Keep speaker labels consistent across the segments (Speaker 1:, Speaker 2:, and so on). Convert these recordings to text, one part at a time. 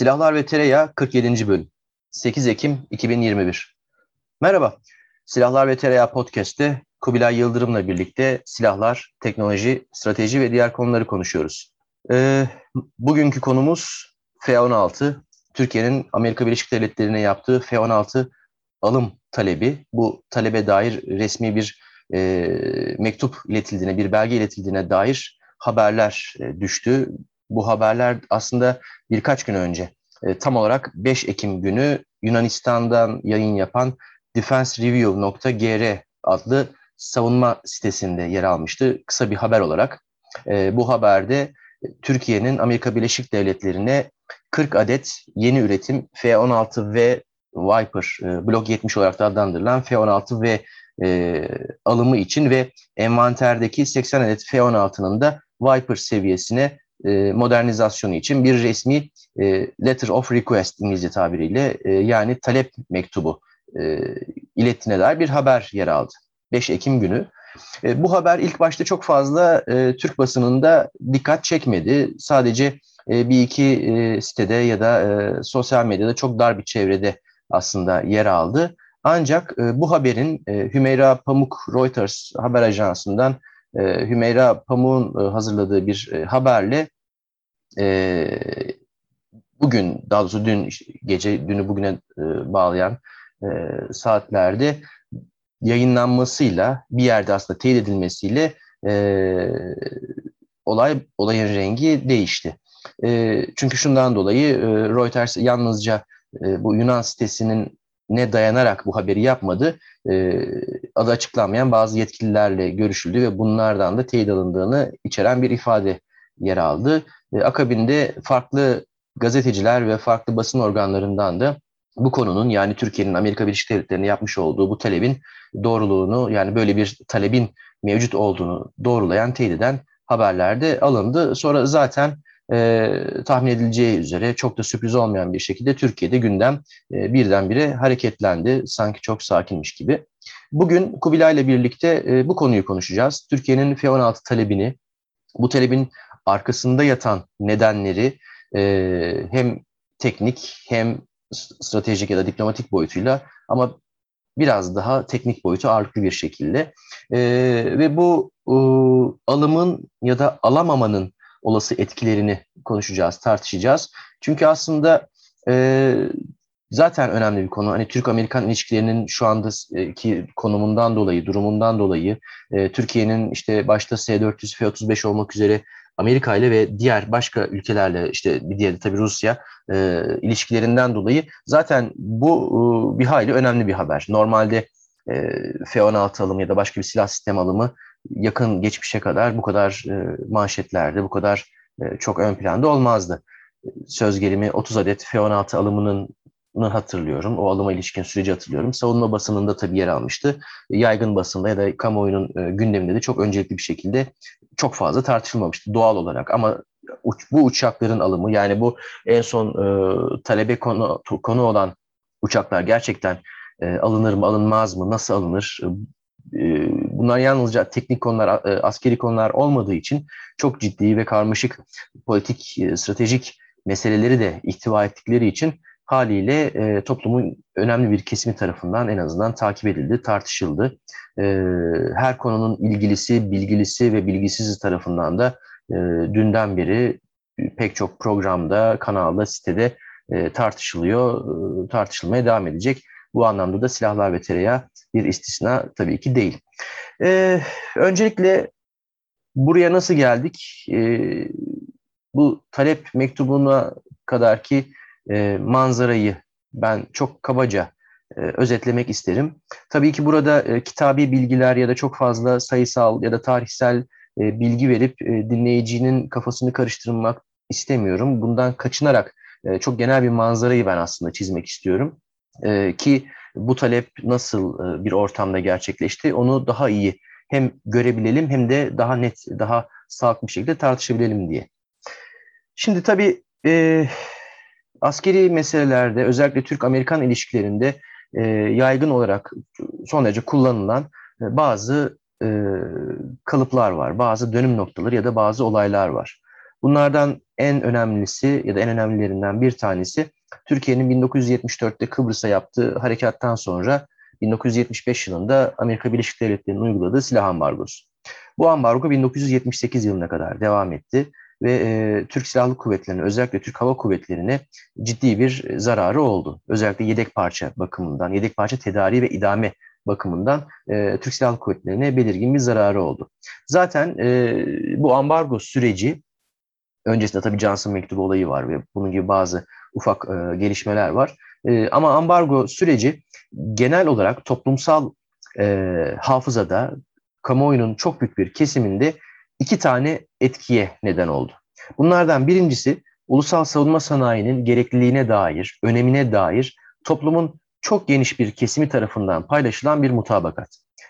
Speaker 1: Silahlar ve Tereyağı 47. bölüm. 8 Ekim 2021. Merhaba. Silahlar ve Tereyağı podcast'te Kubilay Yıldırım'la birlikte silahlar, teknoloji, strateji ve diğer konuları konuşuyoruz. Ee, bugünkü konumuz F-16. Türkiye'nin Amerika Birleşik Devletleri'ne yaptığı F-16 alım talebi. Bu talebe dair resmi bir e, mektup iletildiğine, bir belge iletildiğine dair haberler e, düştü. Bu haberler aslında birkaç gün önce e, tam olarak 5 Ekim günü Yunanistan'dan yayın yapan defensereview.gr adlı savunma sitesinde yer almıştı. Kısa bir haber olarak. E, bu haberde Türkiye'nin Amerika Birleşik Devletleri'ne 40 adet yeni üretim F-16V Viper, e, Block 70 olarak da adlandırılan F-16V e, alımı için ve envanterdeki 80 adet F-16'nın da Viper seviyesine e, modernizasyonu için bir resmi e, letter of request İngilizce tabiriyle e, yani talep mektubu e, ilettiğine dair bir haber yer aldı. 5 Ekim günü. Bu haber ilk başta çok fazla Türk basınında dikkat çekmedi. Sadece bir iki sitede ya da e, sosyal medyada çok dar bir çevrede aslında yer aldı. Ancak bu haberin Hümeyra Pamuk Reuters haber ajansından e, Hümeyra Pamuk'un e, hazırladığı bir e, haberle e, bugün, daha doğrusu dün gece, dünü bugüne bağlayan saatlerde yayınlanmasıyla bir yerde aslında teyit edilmesiyle olay olayın rengi değişti. Çünkü şundan dolayı Reuters yalnızca bu Yunan sitesinin ne dayanarak bu haberi yapmadı. E, adı açıklanmayan bazı yetkililerle görüşüldü ve bunlardan da teyit alındığını içeren bir ifade yer aldı. E, akabinde farklı gazeteciler ve farklı basın organlarından da bu konunun yani Türkiye'nin Amerika Birleşik Devletleri'ne yapmış olduğu bu talebin doğruluğunu yani böyle bir talebin mevcut olduğunu doğrulayan, teyit eden haberlerde alındı. Sonra zaten e, tahmin edileceği üzere çok da sürpriz olmayan bir şekilde Türkiye'de gündem e, birdenbire hareketlendi. Sanki çok sakinmiş gibi. Bugün Kubilay ile birlikte e, bu konuyu konuşacağız. Türkiye'nin F-16 talebini, bu talebin arkasında yatan nedenleri e, hem teknik hem stratejik ya da diplomatik boyutuyla ama biraz daha teknik boyutu ağırlıklı bir şekilde e, ve bu e, alımın ya da alamamanın olası etkilerini konuşacağız, tartışacağız. Çünkü aslında e, zaten önemli bir konu. Hani Türk-Amerikan ilişkilerinin şu andaki konumundan dolayı, durumundan dolayı e, Türkiye'nin işte başta S-400, F-35 olmak üzere Amerika ile ve diğer başka ülkelerle işte bir diğeri tabii Rusya e, ilişkilerinden dolayı zaten bu e, bir hayli önemli bir haber. Normalde e, F-16 alımı ya da başka bir silah sistem alımı yakın geçmişe kadar bu kadar e, manşetlerde, bu kadar e, çok ön planda olmazdı. Söz gelimi 30 adet F-16 alımının hatırlıyorum. O alıma ilişkin süreci hatırlıyorum. Savunma basınında tabii yer almıştı. Yaygın basında ya da kamuoyunun e, gündeminde de çok öncelikli bir şekilde çok fazla tartışılmamıştı doğal olarak. Ama uç, bu uçakların alımı yani bu en son e, talebe konu, konu olan uçaklar gerçekten e, alınır mı alınmaz mı nasıl alınır bunlar yalnızca teknik konular e, askeri konular olmadığı için çok ciddi ve karmaşık politik e, stratejik meseleleri de ihtiva ettikleri için haliyle e, toplumun önemli bir kesimi tarafından en azından takip edildi, tartışıldı. Her konunun ilgilisi, bilgilisi ve bilgisiz tarafından da dünden beri pek çok programda, kanalda, sitede tartışılıyor, tartışılmaya devam edecek. Bu anlamda da silahlar ve tereyağı bir istisna tabii ki değil. E, öncelikle buraya nasıl geldik? E, bu talep mektubuna kadar ki e, manzarayı ben çok kabaca e, özetlemek isterim. Tabii ki burada e, kitabi bilgiler ya da çok fazla sayısal ya da tarihsel e, bilgi verip e, dinleyicinin kafasını karıştırmak istemiyorum. Bundan kaçınarak e, çok genel bir manzarayı ben aslında çizmek istiyorum. E, ki bu talep nasıl e, bir ortamda gerçekleşti onu daha iyi hem görebilelim hem de daha net, daha sağlıklı bir şekilde tartışabilelim diye. Şimdi tabii e, askeri meselelerde özellikle Türk-Amerikan ilişkilerinde e, yaygın olarak son derece kullanılan e, bazı e, kalıplar var, bazı dönüm noktaları ya da bazı olaylar var. Bunlardan en önemlisi ya da en önemlilerinden bir tanesi Türkiye'nin 1974'te Kıbrıs'a yaptığı harekattan sonra 1975 yılında Amerika Birleşik Devletleri'nin uyguladığı silah ambargosu. Bu ambargo 1978 yılına kadar devam etti ve e, Türk Silahlı Kuvvetleri'ne özellikle Türk Hava Kuvvetleri'ne ciddi bir zararı oldu. Özellikle yedek parça bakımından, yedek parça tedariği ve idame bakımından e, Türk Silahlı Kuvvetleri'ne belirgin bir zararı oldu. Zaten e, bu ambargo süreci öncesinde tabii Johnson mektubu olayı var ve bunun gibi bazı ufak e, gelişmeler var. E, ama ambargo süreci genel olarak toplumsal e, hafızada kamuoyunun çok büyük bir kesiminde iki tane etkiye neden oldu. Bunlardan birincisi ulusal savunma sanayinin gerekliliğine dair, önemine dair toplumun çok geniş bir kesimi tarafından paylaşılan bir mutabakat.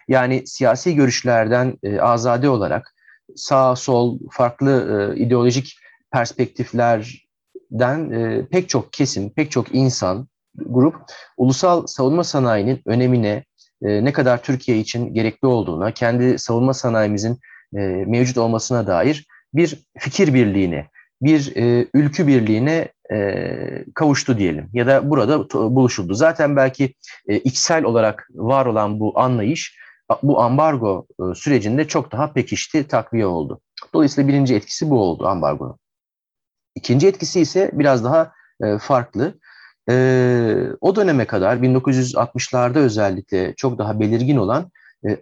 Speaker 1: Yani siyasi görüşlerden e, azade olarak sağ sol farklı e, ideolojik perspektiflerden e, pek çok kesim, pek çok insan, grup ulusal savunma sanayinin önemine, e, ne kadar Türkiye için gerekli olduğuna, kendi savunma sanayimizin e, mevcut olmasına dair bir fikir birliğine, bir e, ülkü birliğine e, kavuştu diyelim ya da burada buluşuldu. Zaten belki e, içsel olarak var olan bu anlayış bu ambargo e, sürecinde çok daha pekişti, takviye oldu. Dolayısıyla birinci etkisi bu oldu ambargonun. İkinci etkisi ise biraz daha e, farklı. E, o döneme kadar 1960'larda özellikle çok daha belirgin olan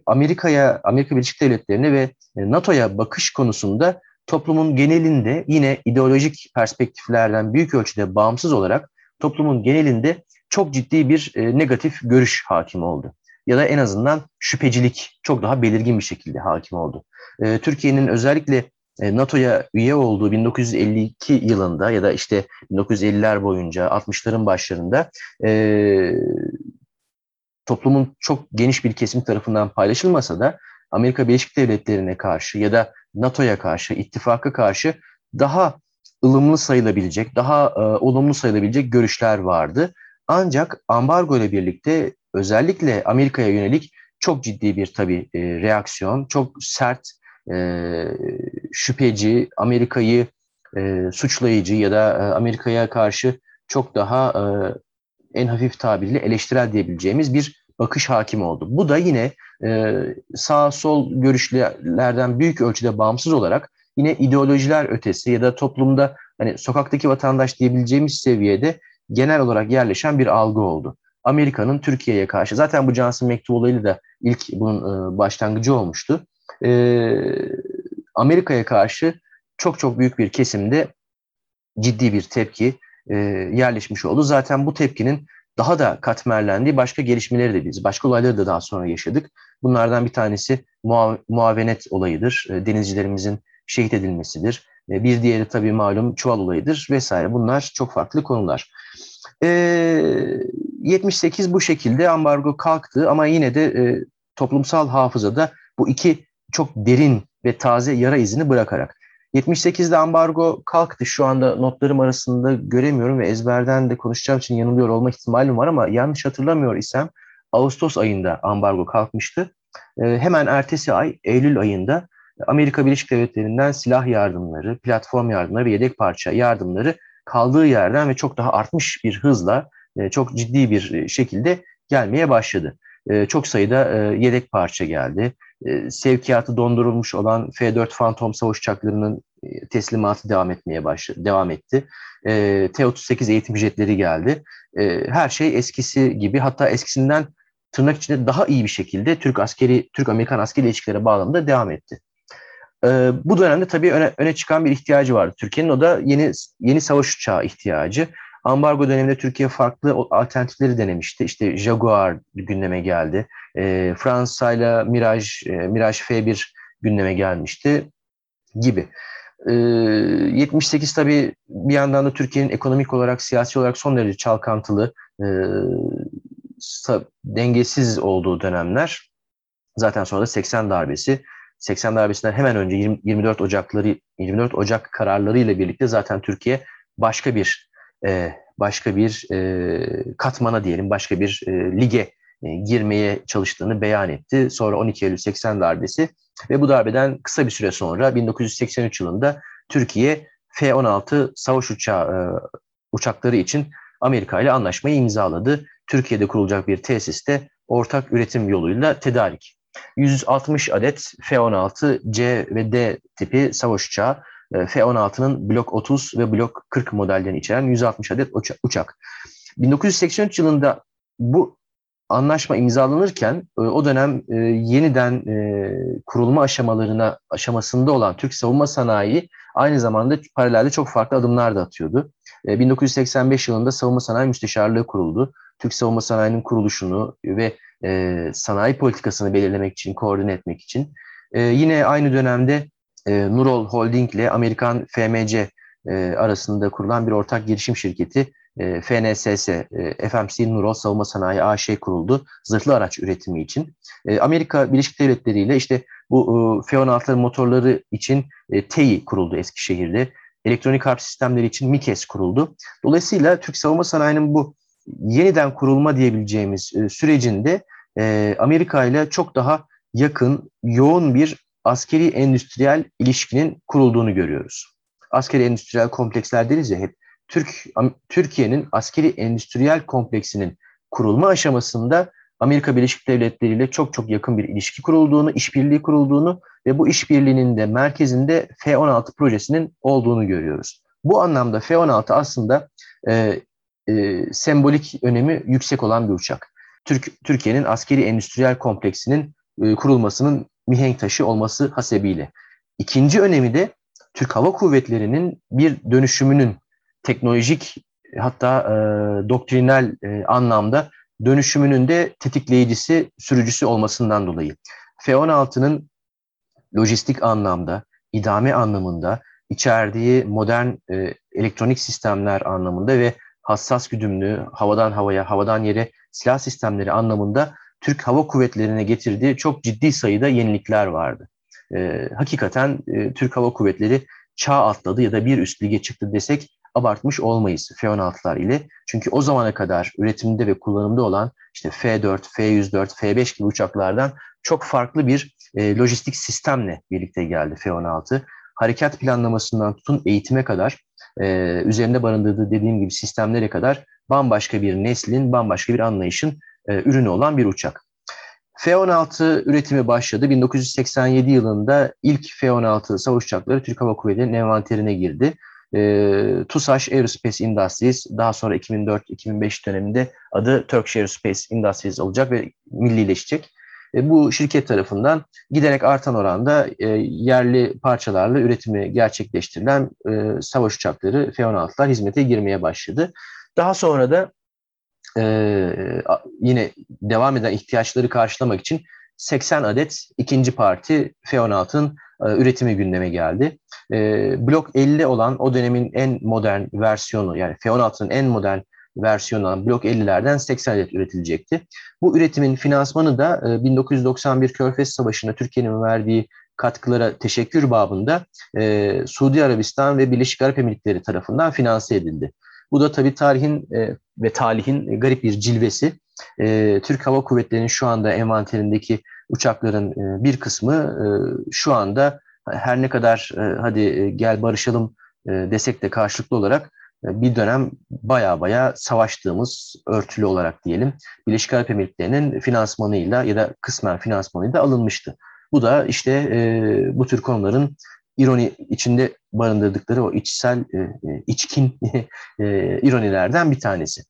Speaker 1: Amerika'ya, Amerika Birleşik Devletleri'ne ve NATO'ya bakış konusunda toplumun genelinde yine ideolojik perspektiflerden büyük ölçüde bağımsız olarak toplumun genelinde çok ciddi bir negatif görüş hakim oldu. Ya da en azından şüphecilik çok daha belirgin bir şekilde hakim oldu. E, Türkiye'nin özellikle e, NATO'ya üye olduğu 1952 yılında ya da işte 1950'ler boyunca 60'ların başlarında e, toplumun çok geniş bir kesim tarafından paylaşılmasa da Amerika Birleşik Devletleri'ne karşı ya da NATO'ya karşı, ittifaka karşı daha ılımlı sayılabilecek, daha e, olumlu sayılabilecek görüşler vardı. Ancak ambargo ile birlikte özellikle Amerika'ya yönelik çok ciddi bir tabii e, reaksiyon, çok sert, e, şüpheci, Amerika'yı e, suçlayıcı ya da e, Amerika'ya karşı çok daha e, en hafif tabirle eleştirel diyebileceğimiz bir bakış hakim oldu. Bu da yine e, sağ sol görüşlerden büyük ölçüde bağımsız olarak yine ideolojiler ötesi ya da toplumda hani sokaktaki vatandaş diyebileceğimiz seviyede genel olarak yerleşen bir algı oldu. Amerika'nın Türkiye'ye karşı zaten bu Johnson mektubu da ilk bunun e, başlangıcı olmuştu. E, Amerika'ya karşı çok çok büyük bir kesimde ciddi bir tepki e, yerleşmiş oldu. Zaten bu tepkinin daha da katmerlendiği başka gelişmeleri de biz, başka olayları da daha sonra yaşadık. Bunlardan bir tanesi muav muavenet olayıdır. Denizcilerimizin şehit edilmesidir. Bir diğeri tabii malum çuval olayıdır vesaire. Bunlar çok farklı konular. E, 78 bu şekilde ambargo kalktı ama yine de e, toplumsal hafızada bu iki çok derin ve taze yara izini bırakarak 78'de ambargo kalktı. Şu anda notlarım arasında göremiyorum ve ezberden de konuşacağım için yanılıyor olma ihtimalim var ama yanlış hatırlamıyor isem Ağustos ayında ambargo kalkmıştı. Ee, hemen ertesi ay Eylül ayında Amerika Birleşik Devletleri'nden silah yardımları, platform yardımları ve yedek parça yardımları kaldığı yerden ve çok daha artmış bir hızla e, çok ciddi bir şekilde gelmeye başladı. E, çok sayıda e, yedek parça geldi e, sevkiyatı dondurulmuş olan F-4 Phantom savaş uçaklarının e, teslimatı devam etmeye başladı, devam etti. E, T-38 eğitim jetleri geldi. E, her şey eskisi gibi hatta eskisinden tırnak içinde daha iyi bir şekilde Türk askeri, Türk-Amerikan askeri ilişkileri bağlamında devam etti. E, bu dönemde tabii öne, öne çıkan bir ihtiyacı vardı Türkiye'nin. O da yeni yeni savaş uçağı ihtiyacı. Ambargo döneminde Türkiye farklı alternatifleri denemişti. İşte Jaguar gündeme geldi. E, Fransa ile Mirage, e, Mirage F1 gündeme gelmişti gibi. E, 78 tabii bir yandan da Türkiye'nin ekonomik olarak, siyasi olarak son derece çalkantılı, e, dengesiz olduğu dönemler. Zaten sonra da 80 darbesi. 80 darbesinden hemen önce 20, 24 Ocakları 24 Ocak kararları ile birlikte zaten Türkiye başka bir e, başka bir e, katmana diyelim, başka bir e, lige e, girmeye çalıştığını beyan etti. Sonra 12 Eylül 80 darbesi ve bu darbeden kısa bir süre sonra 1983 yılında Türkiye F-16 savaş uçağı e, uçakları için Amerika ile anlaşmayı imzaladı. Türkiye'de kurulacak bir tesiste ortak üretim yoluyla tedarik. 160 adet F-16 C ve D tipi savaş uçağı, e, F-16'nın Blok 30 ve Blok 40 modellerini içeren 160 adet uçak. 1983 yılında bu anlaşma imzalanırken e, o dönem e, yeniden kurulma aşamalarına aşamasında olan Türk savunma sanayi aynı zamanda paralelde çok farklı adımlar da atıyordu. 1985 yılında Savunma Sanayi Müsteşarlığı kuruldu. Türk savunma sanayinin kuruluşunu ve e, sanayi politikasını belirlemek için, koordine etmek için. E, yine aynı dönemde e, Nurol Holding ile Amerikan FMC e, arasında kurulan bir ortak girişim şirketi e, FNSS, e, FMC Nurol Savunma Sanayi AŞ kuruldu zırhlı araç üretimi için. E, Amerika Birleşik Devletleri ile işte bu e, F-16 motorları için e, TEİ kuruldu Eskişehir'de. Elektronik harp sistemleri için MİKES kuruldu. Dolayısıyla Türk savunma sanayinin bu yeniden kurulma diyebileceğimiz e, sürecinde e, Amerika ile çok daha yakın, yoğun bir askeri endüstriyel ilişkinin kurulduğunu görüyoruz. Askeri endüstriyel kompleksler deriz ya hep. Türk Türkiye'nin askeri endüstriyel kompleksinin kurulma aşamasında Amerika Birleşik Devletleri ile çok çok yakın bir ilişki kurulduğunu, işbirliği kurulduğunu ve bu işbirliğinin de merkezinde F-16 projesinin olduğunu görüyoruz. Bu anlamda F-16 aslında e, e, sembolik önemi yüksek olan bir uçak. Türk, Türkiye'nin askeri endüstriyel kompleksinin e, kurulmasının mihenk taşı olması hasebiyle. İkinci önemi de Türk Hava Kuvvetleri'nin bir dönüşümünün teknolojik hatta e, doktrinal e, anlamda dönüşümünün de tetikleyicisi, sürücüsü olmasından dolayı. F-16'nın lojistik anlamda, idame anlamında, içerdiği modern e, elektronik sistemler anlamında ve hassas güdümlü, havadan havaya, havadan yere silah sistemleri anlamında Türk Hava Kuvvetleri'ne getirdiği çok ciddi sayıda yenilikler vardı. E, hakikaten e, Türk Hava Kuvvetleri çağ atladı ya da bir üst lige çıktı desek abartmış olmayız F-16'lar ile. Çünkü o zamana kadar üretimde ve kullanımda olan işte F-4, F-104, F-5 gibi uçaklardan çok farklı bir e, lojistik sistemle birlikte geldi F-16. Harekat planlamasından tutun eğitime kadar e, üzerinde barındırdığı dediğim gibi sistemlere kadar bambaşka bir neslin, bambaşka bir anlayışın e, ürünü olan bir uçak. F-16 üretimi başladı. 1987 yılında ilk F-16 savaş uçakları Türk Hava Kuvvetleri'nin envanterine girdi. E, TUSAŞ Aerospace Industries daha sonra 2004-2005 döneminde adı Turkish Aerospace Industries olacak ve millileşecek. E, bu şirket tarafından giderek artan oranda e, yerli parçalarla üretimi gerçekleştirilen e, savaş uçakları F-16'lar hizmete girmeye başladı. Daha sonra da yine devam eden ihtiyaçları karşılamak için 80 adet ikinci parti F-16'ın e, üretimi gündeme geldi. Blok 50 olan o dönemin en modern versiyonu yani F-16'nın en modern versiyonu olan Blok 50'lerden 80 adet üretilecekti. Bu üretimin finansmanı da 1991 e, Körfez Savaşı'nda Türkiye'nin verdiği katkılara teşekkür babında e, Suudi Arabistan ve Birleşik Arap Emirlikleri tarafından finanse edildi. Bu da tabii tarihin e, ve talihin garip bir cilvesi. E, Türk Hava Kuvvetleri'nin şu anda envanterindeki uçakların bir kısmı şu anda her ne kadar hadi gel barışalım desek de karşılıklı olarak bir dönem baya baya savaştığımız örtülü olarak diyelim Birleşik Arap Emirlikleri'nin finansmanıyla ya da kısmen finansmanıyla alınmıştı. Bu da işte e, bu tür konuların ironi içinde barındırdıkları o içsel, e, e içkin e, ironilerden bir tanesi.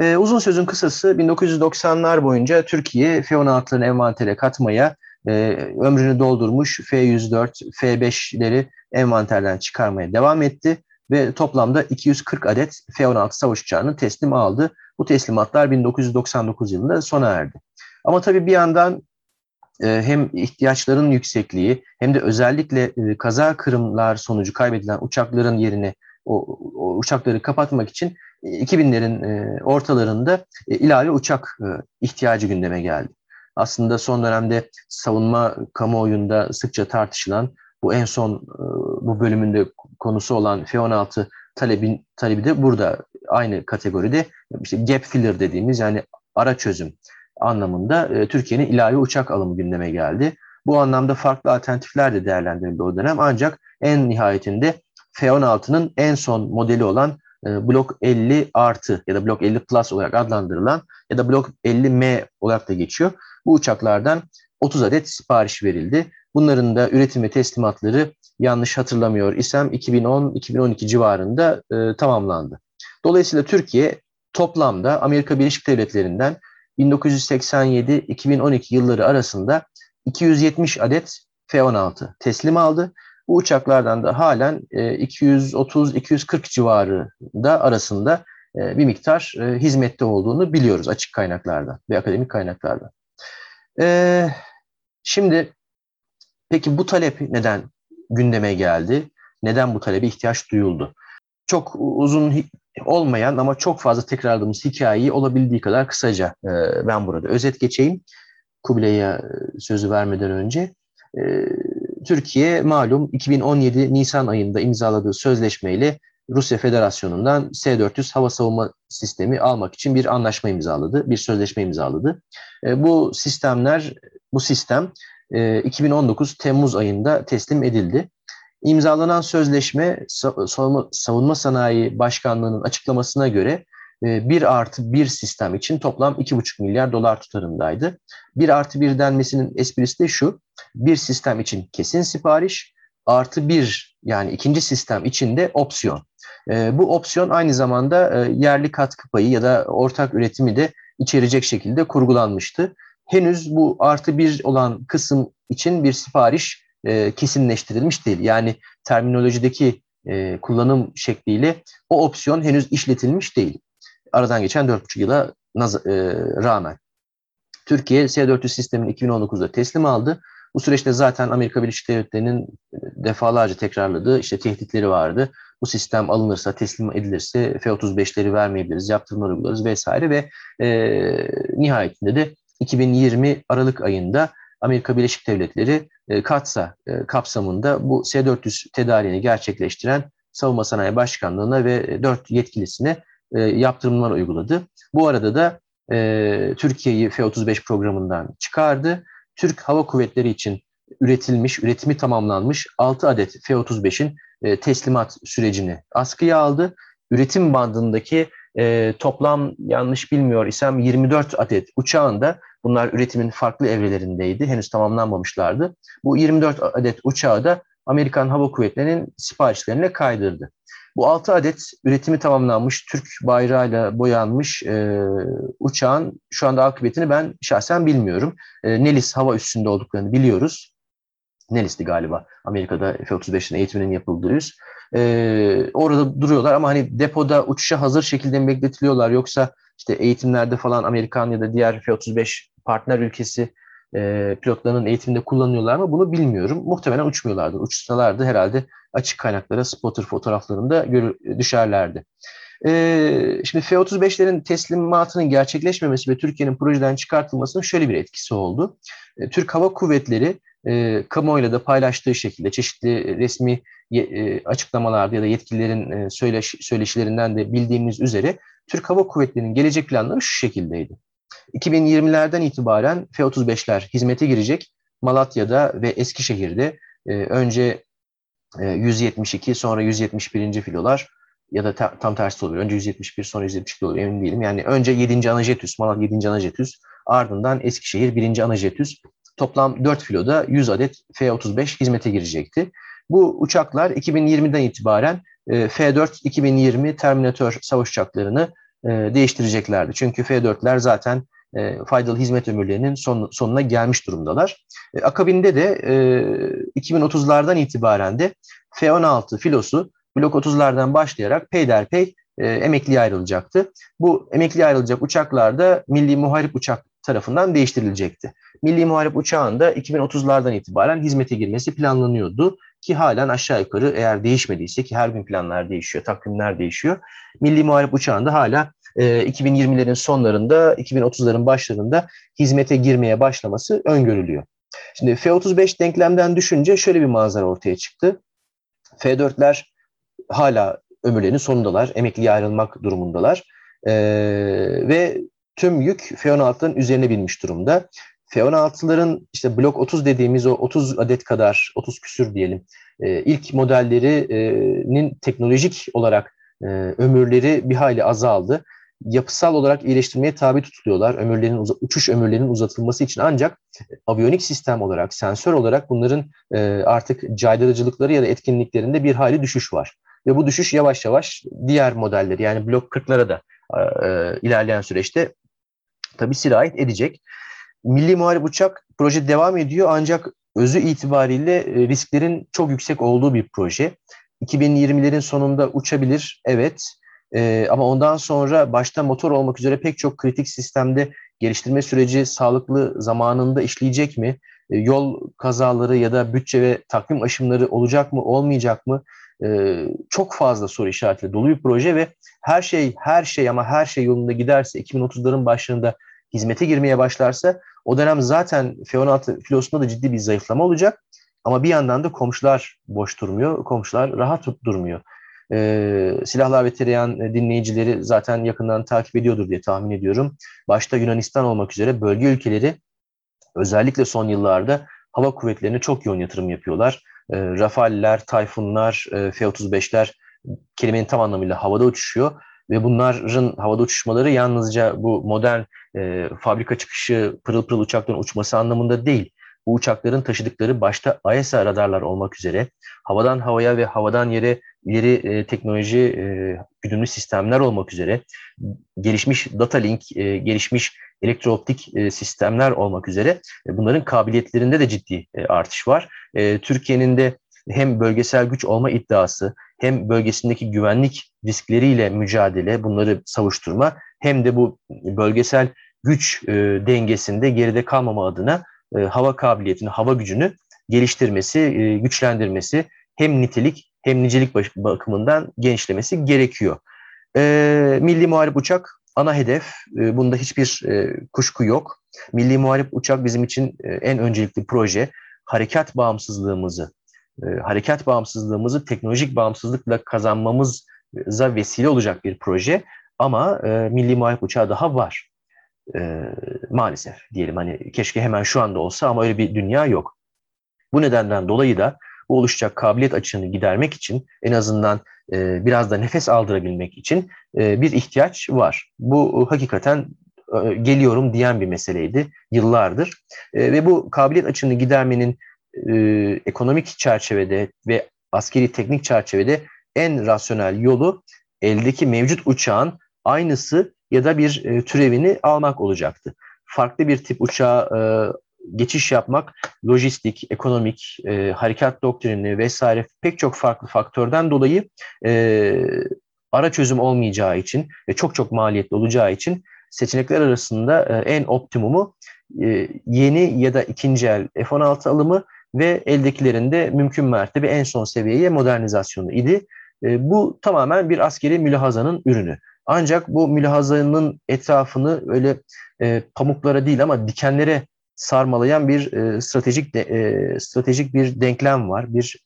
Speaker 1: E, uzun sözün kısası 1990'lar boyunca Türkiye F-16'ların envantere katmaya e, ömrünü doldurmuş F-104, F-5'leri envanterden çıkarmaya devam etti ve toplamda 240 adet F-16 savaş uçağını teslim aldı. Bu teslimatlar 1999 yılında sona erdi. Ama tabii bir yandan e, hem ihtiyaçların yüksekliği hem de özellikle e, kaza kırımlar sonucu kaybedilen uçakların yerine o, o uçakları kapatmak için 2000'lerin e, ortalarında ilave uçak ihtiyacı gündeme geldi. Aslında son dönemde savunma kamuoyunda sıkça tartışılan bu en son bu bölümünde konusu olan F-16 talebin, talebi de burada aynı kategoride işte gap filler dediğimiz yani ara çözüm anlamında e, Türkiye'nin ilave uçak alımı gündeme geldi. Bu anlamda farklı alternatifler de değerlendirildi o dönem ancak en nihayetinde F-16'nın en son modeli olan e, Blok 50 artı ya da Blok 50 Plus olarak adlandırılan ya da Blok 50M olarak da geçiyor. Bu uçaklardan 30 adet sipariş verildi. Bunların da üretim ve teslimatları yanlış hatırlamıyor isem 2010-2012 civarında e, tamamlandı. Dolayısıyla Türkiye toplamda Amerika Birleşik Devletleri'nden 1987-2012 yılları arasında 270 adet F-16 teslim aldı. Bu uçaklardan da halen 230-240 e, civarında arasında e, bir miktar e, hizmette olduğunu biliyoruz açık kaynaklardan ve akademik kaynaklardan. Şimdi peki bu talep neden gündeme geldi? Neden bu talebe ihtiyaç duyuldu? Çok uzun olmayan ama çok fazla tekrarladığımız hikayeyi olabildiği kadar kısaca ben burada özet geçeyim. Kubilay'a sözü vermeden önce. Türkiye malum 2017 Nisan ayında imzaladığı sözleşmeyle Rusya Federasyonu'ndan S-400 hava savunma sistemi almak için bir anlaşma imzaladı, bir sözleşme imzaladı. E, bu sistemler, bu sistem 2019 e, Temmuz ayında teslim edildi. İmzalanan sözleşme Savunma Sanayi Başkanlığı'nın açıklamasına göre 1 e, artı 1 sistem için toplam 2,5 milyar dolar tutarındaydı. 1 artı 1 denmesinin esprisi de şu, bir sistem için kesin sipariş, artı 1 yani ikinci sistem için de opsiyon. E, bu opsiyon aynı zamanda yerli katkı payı ya da ortak üretimi de içerecek şekilde kurgulanmıştı. Henüz bu artı 1 olan kısım için bir sipariş kesinleştirilmiş değil. Yani terminolojideki kullanım şekliyle o opsiyon henüz işletilmiş değil aradan geçen 4,5 yıla e, rağmen. Türkiye S-400 sistemini 2019'da teslim aldı. Bu süreçte zaten Amerika Birleşik Devletleri'nin defalarca tekrarladığı işte tehditleri vardı. Bu sistem alınırsa, teslim edilirse F-35'leri vermeyebiliriz, yaptırımlar uygularız vesaire ve e, nihayetinde de 2020 Aralık ayında Amerika Birleşik Devletleri e, KATSA e, kapsamında bu S-400 tedariğini gerçekleştiren Savunma Sanayi Başkanlığı'na ve dört yetkilisine e, yaptırımlar uyguladı. Bu arada da Türkiye'yi F-35 programından çıkardı. Türk Hava Kuvvetleri için üretilmiş, üretimi tamamlanmış 6 adet F-35'in e, teslimat sürecini askıya aldı. Üretim bandındaki e, toplam yanlış bilmiyor isem 24 adet uçağın da bunlar üretimin farklı evrelerindeydi. Henüz tamamlanmamışlardı. Bu 24 adet uçağı da Amerikan Hava Kuvvetleri'nin siparişlerine kaydırdı. Bu 6 adet üretimi tamamlanmış, Türk bayrağıyla boyanmış e, uçağın şu anda akıbetini ben şahsen bilmiyorum. E, Nelis hava üstünde olduklarını biliyoruz. Nelis'ti galiba Amerika'da F-35'in eğitiminin yapıldığı üs. E, orada duruyorlar ama hani depoda uçuşa hazır şekilde mi bekletiliyorlar yoksa işte eğitimlerde falan Amerikan ya da diğer F-35 partner ülkesi e, pilotlarının eğitiminde kullanıyorlar mı bunu bilmiyorum. Muhtemelen uçmuyorlardı. Uçsalardı herhalde açık kaynaklara spotter fotoğraflarında görü, düşerlerdi. E, şimdi F-35'lerin teslimatının gerçekleşmemesi ve Türkiye'nin projeden çıkartılmasının şöyle bir etkisi oldu. E, Türk Hava Kuvvetleri e, kamuoyuyla da paylaştığı şekilde çeşitli resmi e, açıklamalarda ya da yetkililerin e, söyleş, söyleşilerinden de bildiğimiz üzere Türk Hava Kuvvetleri'nin gelecek planları şu şekildeydi. 2020'lerden itibaren F-35'ler hizmete girecek. Malatya'da ve Eskişehir'de e, önce e, 172 sonra 171. filolar ya da ta, tam tersi oluyor. Önce 171 sonra 172 oluyor emin değilim. Yani önce 7. Anajetüs, Malatya 7. Anajetüs ardından Eskişehir 1. Anajetüs toplam 4 filoda 100 adet F-35 hizmete girecekti. Bu uçaklar 2020'den itibaren e, F-4 2020 Terminator savaş uçaklarını e, değiştireceklerdi. Çünkü F-4'ler zaten e, faydalı hizmet ömürlerinin son, sonuna gelmiş durumdalar. Akabinde de e, 2030'lardan itibaren de F-16 filosu blok 30'lardan başlayarak peyderpey emekliye ayrılacaktı. Bu emekliye ayrılacak uçaklar da Milli Muharip Uçak tarafından değiştirilecekti. Milli Muharip Uçağı'nın da 2030'lardan itibaren hizmete girmesi planlanıyordu ki halen aşağı yukarı eğer değişmediyse ki her gün planlar değişiyor, takvimler değişiyor. Milli Muharip Uçağı'nda hala e, 2020'lerin sonlarında, 2030'ların başlarında hizmete girmeye başlaması öngörülüyor. Şimdi F-35 denklemden düşünce şöyle bir manzara ortaya çıktı. F-4'ler hala ömürlerinin sonundalar, emekliye ayrılmak durumundalar. E, ve tüm yük F-16'ların üzerine binmiş durumda. F-16'ların işte blok 30 dediğimiz o 30 adet kadar, 30 küsür diyelim e, ilk modellerinin teknolojik olarak e, ömürleri bir hayli azaldı. Yapısal olarak iyileştirmeye tabi tutuluyorlar. Ömürlerin uçuş ömürlerinin uzatılması için ancak aviyonik sistem olarak, sensör olarak bunların e, artık caydırıcılıkları ya da etkinliklerinde bir hayli düşüş var. Ve bu düşüş yavaş yavaş diğer modelleri yani blok 40'lara da e, ilerleyen süreçte tabii sirayet edecek. Milli Muharip Uçak proje devam ediyor ancak özü itibariyle e, risklerin çok yüksek olduğu bir proje. 2020'lerin sonunda uçabilir, evet. Ee, ama ondan sonra başta motor olmak üzere pek çok kritik sistemde geliştirme süreci sağlıklı zamanında işleyecek mi? Ee, yol kazaları ya da bütçe ve takvim aşımları olacak mı, olmayacak mı? Ee, çok fazla soru işaretiyle dolu bir proje ve her şey, her şey ama her şey yolunda giderse 2030'ların başlarında hizmete girmeye başlarsa o dönem zaten F-16 filosunda da ciddi bir zayıflama olacak. Ama bir yandan da komşular boş durmuyor, komşular rahat durmuyor. Ee, Silahlar ve Tereyan dinleyicileri zaten yakından takip ediyordur diye tahmin ediyorum. Başta Yunanistan olmak üzere bölge ülkeleri özellikle son yıllarda hava kuvvetlerine çok yoğun yatırım yapıyorlar. E, Rafale'ler, Tayfunlar, e, F-35'ler kelimenin tam anlamıyla havada uçuşuyor ve bunların havada uçuşmaları yalnızca bu modern e, fabrika çıkışı pırıl pırıl uçakların uçması anlamında değil. Bu uçakların taşıdıkları başta AESA radarlar olmak üzere havadan havaya ve havadan yere ileri e, teknoloji e, güdümlü sistemler olmak üzere gelişmiş data link, e, gelişmiş elektrooptik e, sistemler olmak üzere e, bunların kabiliyetlerinde de ciddi e, artış var. E, Türkiye'nin de hem bölgesel güç olma iddiası hem bölgesindeki güvenlik riskleriyle mücadele, bunları savuşturma hem de bu bölgesel güç e, dengesinde geride kalmama adına e, hava kabiliyetini, hava gücünü geliştirmesi, e, güçlendirmesi hem nitelik hem nicelik bakımından genişlemesi gerekiyor. E, Milli Muharip Uçak ana hedef. Bunda hiçbir kuşku yok. Milli Muharip Uçak bizim için en öncelikli proje. Harekat bağımsızlığımızı, harekat bağımsızlığımızı teknolojik bağımsızlıkla kazanmamıza vesile olacak bir proje. Ama Milli Muharip Uçağı daha var. E, maalesef diyelim hani keşke hemen şu anda olsa ama öyle bir dünya yok. Bu nedenden dolayı da bu oluşacak kabiliyet açığını gidermek için en azından e, biraz da nefes aldırabilmek için e, bir ihtiyaç var. Bu e, hakikaten e, geliyorum diyen bir meseleydi yıllardır. E, ve bu kabiliyet açığını gidermenin e, ekonomik çerçevede ve askeri teknik çerçevede en rasyonel yolu eldeki mevcut uçağın aynısı ya da bir e, türevini almak olacaktı. Farklı bir tip uçağa e, geçiş yapmak lojistik, ekonomik, e, harekat doktrini vesaire pek çok farklı faktörden dolayı e, ara çözüm olmayacağı için ve çok çok maliyetli olacağı için seçenekler arasında e, en optimumu e, yeni ya da ikinci el F-16 alımı ve eldekilerin de mümkün mertebe en son seviyeye modernizasyonu idi. E, bu tamamen bir askeri mülahazanın ürünü. Ancak bu mülahazanın etrafını öyle e, pamuklara değil ama dikenlere sarmalayan bir e, stratejik de, e, stratejik bir denklem var. Bir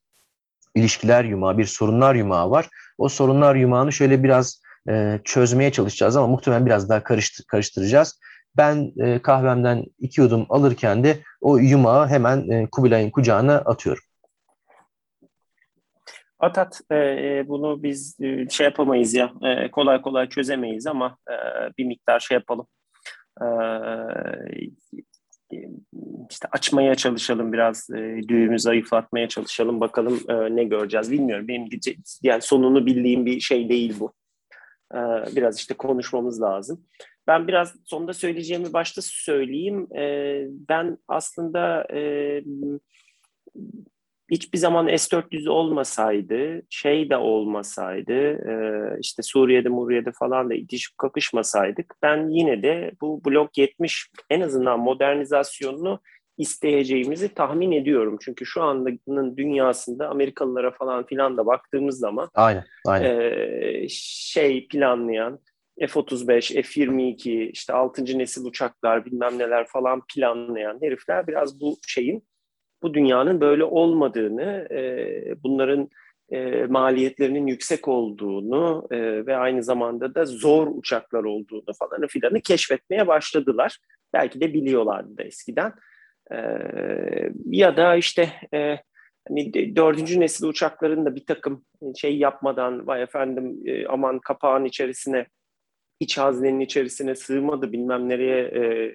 Speaker 1: ilişkiler yumağı, bir sorunlar yumağı var. O sorunlar yumağını şöyle biraz e, çözmeye çalışacağız ama muhtemelen biraz daha karıştır, karıştıracağız. Ben e, kahvemden iki yudum alırken de o yumağı hemen e, Kubilay'ın kucağına atıyorum.
Speaker 2: At at e, e bunu biz e, şey yapamayız ya e, kolay kolay çözemeyiz ama e, bir miktar şey yapalım. E, işte açmaya çalışalım biraz e, düğümü zayıflatmaya çalışalım bakalım e, ne göreceğiz. Bilmiyorum benim yani sonunu bildiğim bir şey değil bu. E, biraz işte konuşmamız lazım. Ben biraz sonunda söyleyeceğimi başta söyleyeyim. E, ben aslında e, hiçbir zaman S-400 olmasaydı, şey de olmasaydı, e, işte Suriye'de, Muriye'de falan da itişip kakışmasaydık, ben yine de bu Blok 70 en azından modernizasyonunu isteyeceğimizi tahmin ediyorum. Çünkü şu andanın dünyasında Amerikalılara falan filan da baktığımız zaman
Speaker 1: aynen, aynen.
Speaker 2: E, şey planlayan, F-35, F-22, işte 6. nesil uçaklar bilmem neler falan planlayan herifler biraz bu şeyin bu dünyanın böyle olmadığını, e, bunların e, maliyetlerinin yüksek olduğunu e, ve aynı zamanda da zor uçaklar olduğunu falan filanı keşfetmeye başladılar. Belki de biliyorlardı da eskiden. E, ya da işte e, hani dördüncü nesil uçakların da bir takım şey yapmadan vay efendim e, aman kapağın içerisine iç haznenin içerisine sığmadı bilmem nereye e,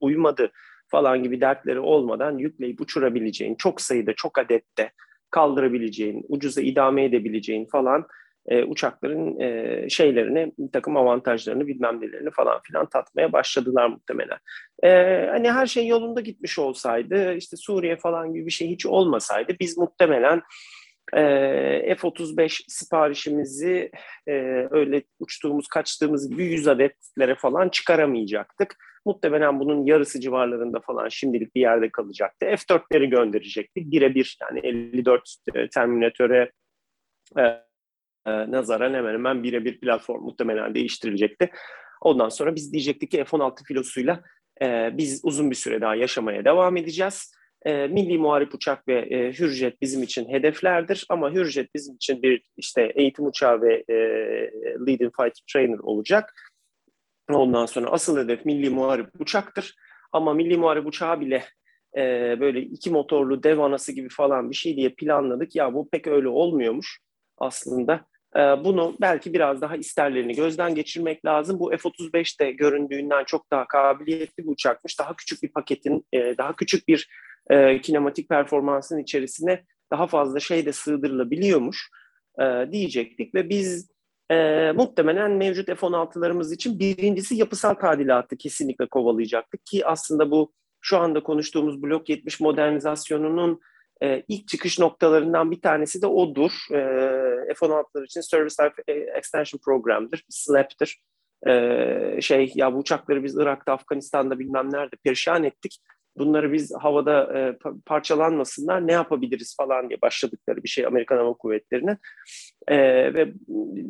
Speaker 2: uymadı falan gibi dertleri olmadan yükleyip uçurabileceğin, çok sayıda, çok adette kaldırabileceğin, ucuza idame edebileceğin falan e, uçakların e, şeylerini, bir takım avantajlarını bilmem nelerini falan filan tatmaya başladılar muhtemelen. E, hani her şey yolunda gitmiş olsaydı, işte Suriye falan gibi bir şey hiç olmasaydı biz muhtemelen e, F-35 siparişimizi e, öyle uçtuğumuz, kaçtığımız gibi 100 adetlere falan çıkaramayacaktık. Muhtemelen bunun yarısı civarlarında falan şimdilik bir yerde kalacaktı. F-4'leri gönderecektik. Birebir yani 54 e, Terminatöre e, e, nazaran hemen hemen birebir platform muhtemelen değiştirilecekti. Ondan sonra biz diyecektik ki F-16 filosuyla e, biz uzun bir süre daha yaşamaya devam edeceğiz. E, milli muharip uçak ve e, Hürjet bizim için hedeflerdir ama Hürjet bizim için bir işte eğitim uçağı ve e, leading fighter trainer olacak. Ondan sonra asıl hedef milli muharip uçaktır. Ama milli muharip uçağı bile e, böyle iki motorlu dev anası gibi falan bir şey diye planladık. Ya bu pek öyle olmuyormuş aslında. E, bunu belki biraz daha isterlerini gözden geçirmek lazım. Bu F-35'te göründüğünden çok daha kabiliyetli bir uçakmış. Daha küçük bir paketin, e, daha küçük bir e, kinematik performansın içerisine daha fazla şey de sığdırılabiliyormuş e, diyecektik ve biz e, muhtemelen mevcut F-16'larımız için birincisi yapısal tadilatı kesinlikle kovalayacaktık ki aslında bu şu anda konuştuğumuz Blok 70 modernizasyonunun e, ilk çıkış noktalarından bir tanesi de odur. E, F-16'lar için Service Life Extension Program'dır, SLAP'tir. E, şey ya bu uçakları biz Irak'ta, Afganistan'da bilmem nerede perişan ettik bunları biz havada e, parçalanmasınlar ne yapabiliriz falan diye başladıkları bir şey Amerikan Hava Kuvvetleri'nin. E, ve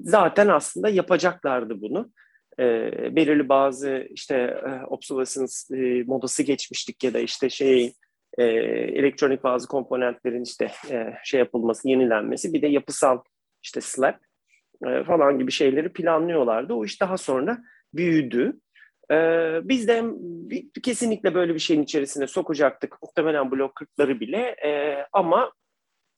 Speaker 2: zaten aslında yapacaklardı bunu. E, belirli bazı işte e, obsolescence e, modası geçmiştik ya da işte şey e, elektronik bazı komponentlerin işte e, şey yapılması, yenilenmesi bir de yapısal işte slap e, falan gibi şeyleri planlıyorlardı. O iş daha sonra büyüdü. Ee, biz de kesinlikle böyle bir şeyin içerisine sokacaktık. Muhtemelen blok 40'ları bile. Ee, ama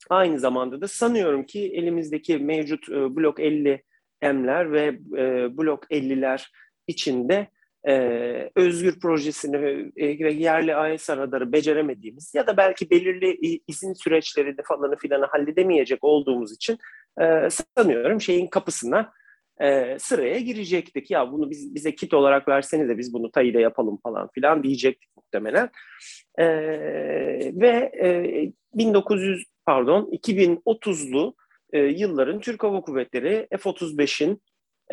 Speaker 2: aynı zamanda da sanıyorum ki elimizdeki mevcut e, blok 50 M'ler ve e, blok 50'ler içinde e, özgür projesini e, ve yerli AES radarı beceremediğimiz ya da belki belirli izin süreçlerini falan filanı halledemeyecek olduğumuz için e, sanıyorum şeyin kapısına e, sıraya girecektik. Ya bunu biz, bize kit olarak verseniz de biz bunu TAI'de yapalım falan filan diyecektik muhtemelen. E, ve e, 1900 pardon 2030'lu e, yılların Türk Hava Kuvvetleri F-35'in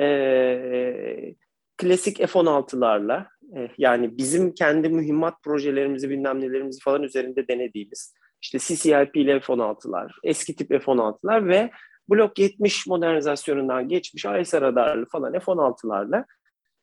Speaker 2: e, klasik F-16'larla e, yani bizim kendi mühimmat projelerimizi bilmem nelerimizi falan üzerinde denediğimiz işte CCIP ile F-16'lar, eski tip F-16'lar ve Blok 70 modernizasyonundan geçmiş AES radarlı falan F-16'larla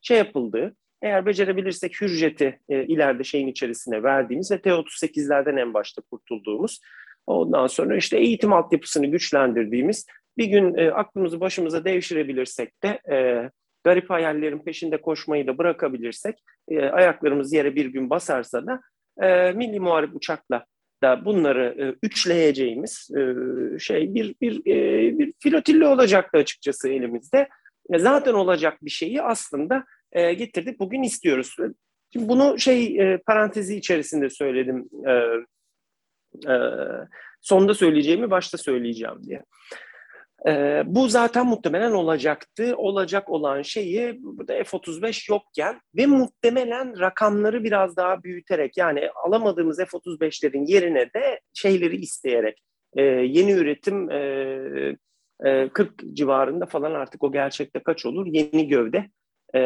Speaker 2: şey yapıldı. Eğer becerebilirsek Hürjet'i e, ileride şeyin içerisine verdiğimiz ve T-38'lerden en başta kurtulduğumuz ondan sonra işte eğitim altyapısını güçlendirdiğimiz bir gün e, aklımızı başımıza devşirebilirsek de e, garip hayallerin peşinde koşmayı da bırakabilirsek e, ayaklarımız yere bir gün basarsa da e, milli muharip uçakla da bunları e, üçleyeceğimiz e, şey bir bir e, bir filotilli olacaktı açıkçası elimizde. E, zaten olacak bir şeyi aslında e, getirdik. Bugün istiyoruz. Şimdi bunu şey e, parantezi içerisinde söyledim. E, e, sonda söyleyeceğimi başta söyleyeceğim diye. E, bu zaten muhtemelen olacaktı. Olacak olan şeyi burada F-35 yokken ve muhtemelen rakamları biraz daha büyüterek yani alamadığımız F-35'lerin yerine de şeyleri isteyerek e, yeni üretim e, e, 40 civarında falan artık o gerçekte kaç olur? Yeni gövde e,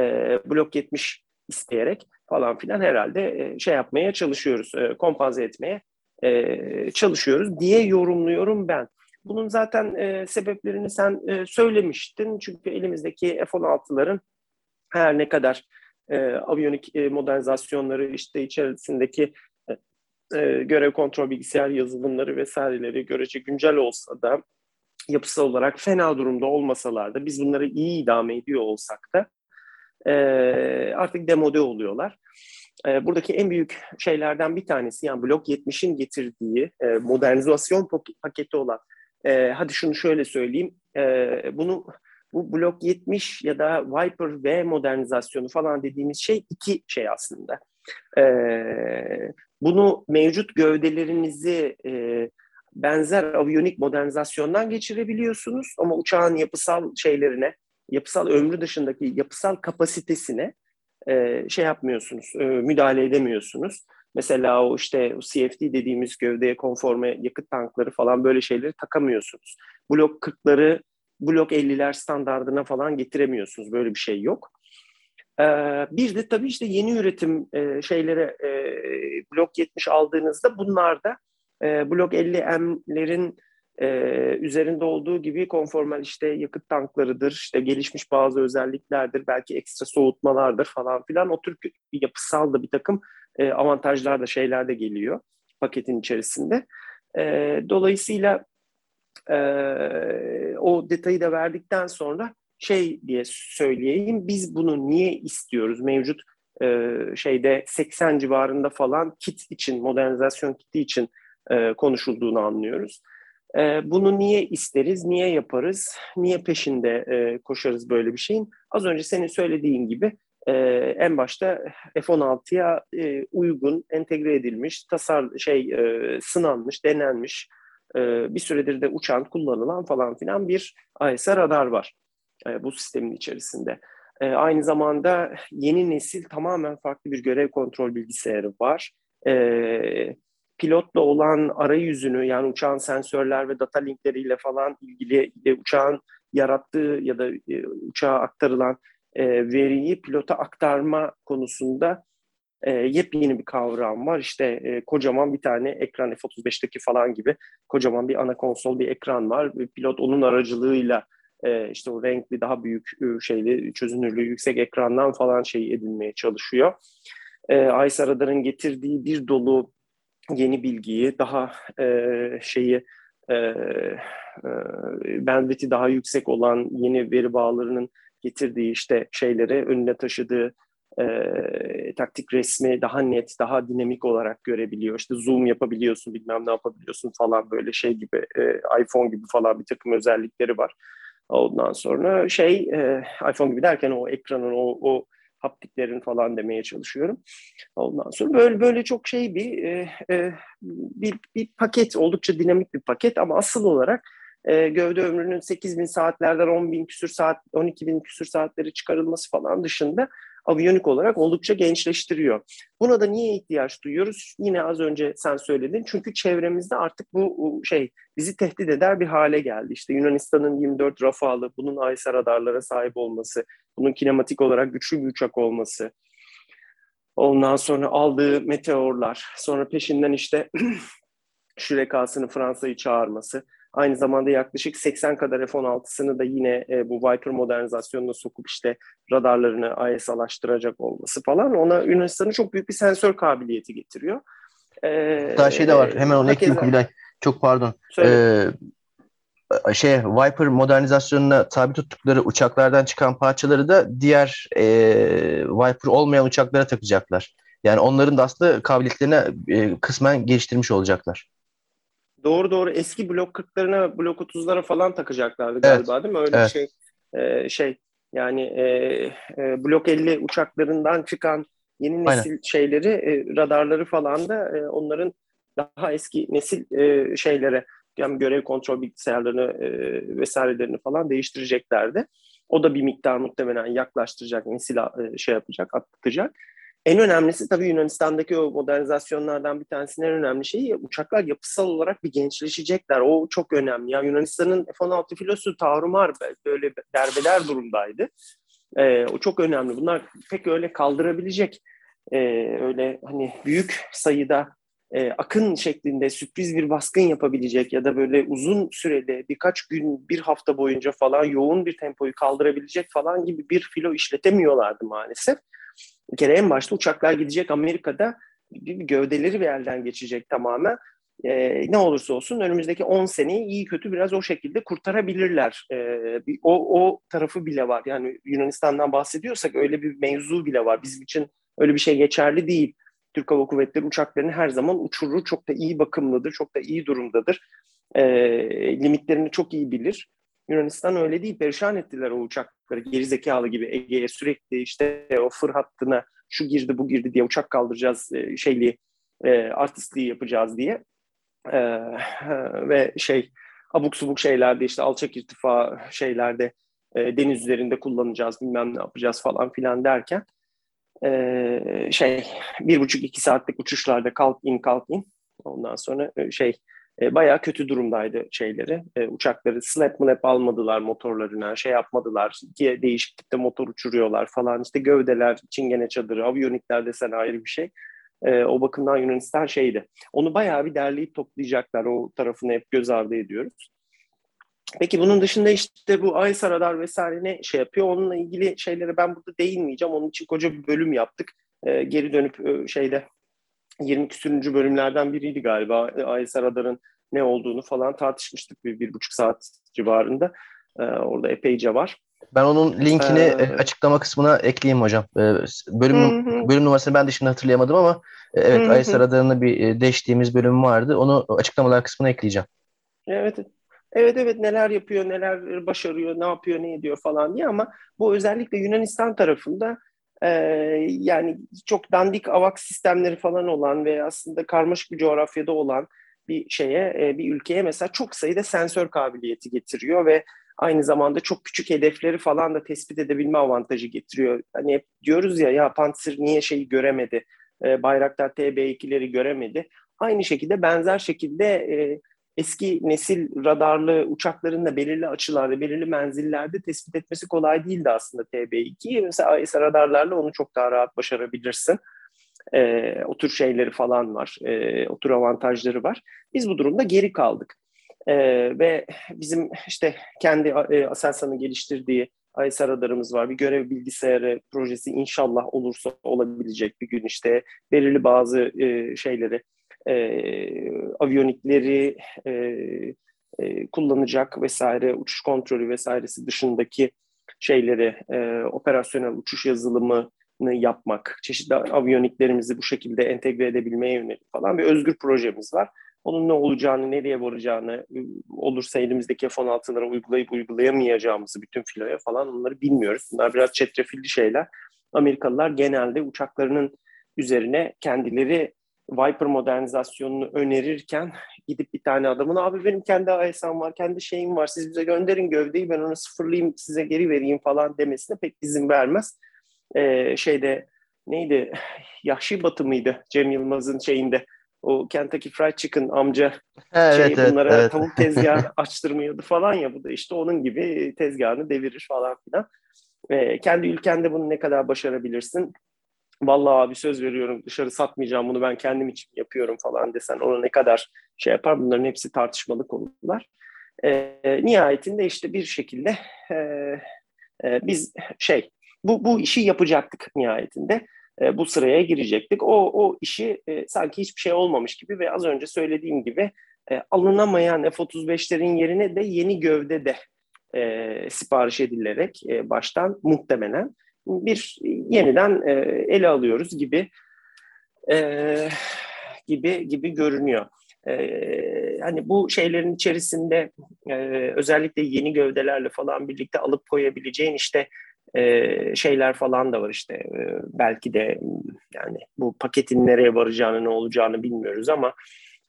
Speaker 2: blok 70 isteyerek falan filan herhalde e, şey yapmaya çalışıyoruz, e, kompanze etmeye e, çalışıyoruz diye yorumluyorum ben. Bunun zaten e, sebeplerini sen e, söylemiştin. Çünkü elimizdeki F-16'ların her ne kadar e, aviyonik e, modernizasyonları işte içerisindeki e, e, görev kontrol bilgisayar yazılımları vesaireleri görece güncel olsa da yapısal olarak fena durumda olmasalar da biz bunları iyi idame ediyor olsak da e, artık demode oluyorlar. E, buradaki en büyük şeylerden bir tanesi yani Blok 70'in getirdiği e, modernizasyon paketi olan e, hadi şunu şöyle söyleyeyim e, bunu bu Blok 70 ya da Viper V modernizasyonu falan dediğimiz şey iki şey aslında. E, bunu mevcut gövdelerinizi e, benzer aviyonik modernizasyondan geçirebiliyorsunuz ama uçağın yapısal şeylerine, yapısal ömrü dışındaki yapısal kapasitesine e, şey yapmıyorsunuz, e, müdahale edemiyorsunuz. Mesela o işte o CFD dediğimiz gövdeye konforme yakıt tankları falan böyle şeyleri takamıyorsunuz. Blok 40'ları blok 50'ler standardına falan getiremiyorsunuz. Böyle bir şey yok. Ee, bir de tabii işte yeni üretim e, şeylere e, blok 70 aldığınızda bunlar da e, blok 50M'lerin e, üzerinde olduğu gibi konformal işte yakıt tanklarıdır, işte gelişmiş bazı özelliklerdir, belki ekstra soğutmalardır falan filan. O tür yapısal da bir takım e, avantajlar da şeyler de geliyor paketin içerisinde. E, dolayısıyla e, o detayı da verdikten sonra şey diye söyleyeyim, biz bunu niye istiyoruz? Mevcut e, şeyde 80 civarında falan kit için, modernizasyon kiti için e, konuşulduğunu anlıyoruz. E, bunu niye isteriz, niye yaparız, niye peşinde e, koşarız böyle bir şeyin? Az önce senin söylediğin gibi e, en başta F-16'ya e, uygun, entegre edilmiş, tasar şey e, sınanmış, denenmiş, e, bir süredir de uçan, kullanılan falan filan bir AESA radar var e, bu sistemin içerisinde. E, aynı zamanda yeni nesil tamamen farklı bir görev kontrol bilgisayarı var. E, pilotla olan arayüzünü yani uçağın sensörler ve data linkleriyle falan ilgili e, uçağın yarattığı ya da e, uçağa aktarılan e, veriyi pilota aktarma konusunda e, yepyeni bir kavram var. İşte e, kocaman bir tane ekran F-35'teki falan gibi kocaman bir ana konsol bir ekran var. Pilot onun aracılığıyla e, işte o renkli daha büyük e, şeyli çözünürlüğü yüksek ekrandan falan şey edinmeye çalışıyor. E, Aysa Radar'ın getirdiği bir dolu yeni bilgiyi, daha e, şeyi e, e, bandwidth'i daha yüksek olan yeni veri bağlarının getirdiği işte şeyleri önüne taşıdığı e, taktik resmi daha net, daha dinamik olarak görebiliyor. İşte zoom yapabiliyorsun, bilmem ne yapabiliyorsun falan böyle şey gibi, e, iPhone gibi falan bir takım özellikleri var. Ondan sonra şey, e, iPhone gibi derken o ekranın o, o haptiklerin falan demeye çalışıyorum. Ondan sonra böyle böyle çok şey bir e, e, bir, bir paket oldukça dinamik bir paket ama asıl olarak e, gövde ömrünün 8 bin saatlerden 10 bin küsür saat 12 bin küsür saatleri çıkarılması falan dışında aviyonik olarak oldukça gençleştiriyor. Buna da niye ihtiyaç duyuyoruz? Yine az önce sen söyledin. Çünkü çevremizde artık bu şey bizi tehdit eder bir hale geldi. İşte Yunanistan'ın 24 Rafale, bunun AESA radarlara sahip olması, bunun kinematik olarak güçlü bir uçak olması, ondan sonra aldığı meteorlar, sonra peşinden işte şürekasını Fransa'yı çağırması, Aynı zamanda yaklaşık 80 kadar F-16'sını da yine e, bu Viper modernizasyonuna sokup işte radarlarını ISA'laştıracak olması falan ona Yunanistan'ın çok büyük bir sensör kabiliyeti getiriyor.
Speaker 1: Ee, Daha şey de var. Hemen onu ekleyeyim Kubilay. Çok pardon. Ee, şey Viper modernizasyonuna tabi tuttukları uçaklardan çıkan parçaları da diğer e, Viper olmayan uçaklara takacaklar. Yani onların da aslında kabiliyetlerini e, kısmen geliştirmiş olacaklar.
Speaker 2: Doğru doğru eski blok 40'larına blok 30'lara falan takacaklardı galiba evet. değil mi? Öyle evet. şey e, şey yani e, e, blok 50 uçaklarından çıkan yeni nesil Aynen. şeyleri e, radarları falan da e, onların daha eski nesil e, şeylere yani görev kontrol bilgisayarlarını e, vesairelerini falan değiştireceklerdi. O da bir miktar muhtemelen yaklaştıracak, nesil e, şey yapacak, atlatacak. En önemlisi tabii Yunanistan'daki o modernizasyonlardan bir tanesinin en önemli şeyi uçaklar yapısal olarak bir gençleşecekler. O çok önemli. Ya Yunanistan'ın F-16 filosu tarumar böyle derbeder durumdaydı. Ee, o çok önemli. Bunlar pek öyle kaldırabilecek e, öyle hani büyük sayıda e, akın şeklinde sürpriz bir baskın yapabilecek ya da böyle uzun sürede birkaç gün, bir hafta boyunca falan yoğun bir tempoyu kaldırabilecek falan gibi bir filo işletemiyorlardı maalesef. Bir kere en başta uçaklar gidecek Amerika'da gövdeleri bir elden geçecek tamamen. Ee, ne olursa olsun önümüzdeki 10 seneyi iyi kötü biraz o şekilde kurtarabilirler. Ee, o, o tarafı bile var. Yani Yunanistan'dan bahsediyorsak öyle bir mevzu bile var. Bizim için Öyle bir şey geçerli değil. Türk Hava Kuvvetleri uçaklarını her zaman uçurur. Çok da iyi bakımlıdır, çok da iyi durumdadır. E, limitlerini çok iyi bilir. Yunanistan öyle değil. Perişan ettiler o uçakları. Gerizekalı gibi Ege'ye sürekli işte o fır hattına şu girdi bu girdi diye uçak kaldıracağız e, şeyli e, artistliği yapacağız diye. E, ve şey abuk subuk şeylerde işte alçak irtifa şeylerde deniz üzerinde kullanacağız bilmem ne yapacağız falan filan derken şey bir buçuk iki saatlik uçuşlarda kalk in kalk in ondan sonra şey e, bayağı kötü durumdaydı şeyleri. E, uçakları slap mlap almadılar motorlarına, şey yapmadılar. İki değişik tipte motor uçuruyorlar falan. İşte gövdeler, çingene çadırı, aviyonikler desen ayrı bir şey. E, o bakımdan Yunanistan şeydi. Onu bayağı bir derleyip toplayacaklar. O tarafını hep göz ardı ediyoruz. Peki bunun dışında işte bu AESA radar vesaire ne şey yapıyor? Onunla ilgili şeylere ben burada değinmeyeceğim. Onun için koca bir bölüm yaptık. E, geri dönüp e, şeyde 20 küsürüncü bölümlerden biriydi galiba. AESA radarın ne olduğunu falan tartışmıştık bir, bir buçuk saat civarında. E, orada epeyce var.
Speaker 1: Ben onun linkini ee, açıklama kısmına ekleyeyim hocam. Ee, bölüm hı hı. bölüm numarasını ben de şimdi hatırlayamadım ama e, evet AES radarını bir e, değiştiğimiz bölüm vardı. Onu açıklamalar kısmına ekleyeceğim.
Speaker 2: Evet. Evet evet neler yapıyor, neler başarıyor, ne yapıyor, ne ediyor falan diye ama bu özellikle Yunanistan tarafında e, yani çok dandik avak sistemleri falan olan ve aslında karmaşık bir coğrafyada olan bir şeye, e, bir ülkeye mesela çok sayıda sensör kabiliyeti getiriyor ve aynı zamanda çok küçük hedefleri falan da tespit edebilme avantajı getiriyor. Hani hep diyoruz ya ya Pantsir niye şeyi göremedi, e, Bayraktar TB2'leri göremedi. Aynı şekilde benzer şekilde e, eski nesil radarlı uçakların da belirli açılarda, belirli menzillerde tespit etmesi kolay değildi aslında TB2. Mesela AESA radarlarla onu çok daha rahat başarabilirsin. E, o tür şeyleri falan var, e, o tür avantajları var. Biz bu durumda geri kaldık. E, ve bizim işte kendi e, Aselsan'ın geliştirdiği AESA radarımız var. Bir görev bilgisayarı projesi inşallah olursa olabilecek bir gün işte belirli bazı e, şeyleri e, aviyonikleri e, e, kullanacak vesaire uçuş kontrolü vesairesi dışındaki şeyleri e, operasyonel uçuş yazılımını yapmak, çeşitli aviyoniklerimizi bu şekilde entegre edebilmeye yönelik falan bir özgür projemiz var. Onun ne olacağını, nereye varacağını, olursa elimizdeki F-16'ları uygulayıp uygulayamayacağımızı bütün filoya falan onları bilmiyoruz. Bunlar biraz çetrefilli şeyler. Amerikalılar genelde uçaklarının üzerine kendileri Viper modernizasyonunu önerirken gidip bir tane adamın abi benim kendi AES'm var, kendi şeyim var siz bize gönderin gövdeyi ben onu sıfırlayayım size geri vereyim falan demesine pek izin vermez. Ee, şeyde neydi Yahşi Batı mıydı Cem Yılmaz'ın şeyinde o Kentucky Fried Chicken amca evet, şey, bunlara evet. tavuk tezgahı açtırmıyordu falan ya bu da işte onun gibi tezgahını devirir falan filan. Ee, kendi ülkende bunu ne kadar başarabilirsin vallahi abi söz veriyorum dışarı satmayacağım bunu ben kendim için yapıyorum falan desen ona ne kadar şey yapar bunların hepsi tartışmalı konular. E, nihayetinde işte bir şekilde e, e, biz şey bu, bu işi yapacaktık nihayetinde. E, bu sıraya girecektik. O, o işi e, sanki hiçbir şey olmamış gibi ve az önce söylediğim gibi e, alınamayan F-35'lerin yerine de yeni gövde de e, sipariş edilerek e, baştan muhtemelen bir yeniden e, ele alıyoruz gibi e, gibi gibi görünüyor. E, hani bu şeylerin içerisinde e, özellikle yeni gövdelerle falan birlikte alıp koyabileceğin işte e, şeyler falan da var işte e, belki de yani bu paketin nereye varacağını ne olacağını bilmiyoruz ama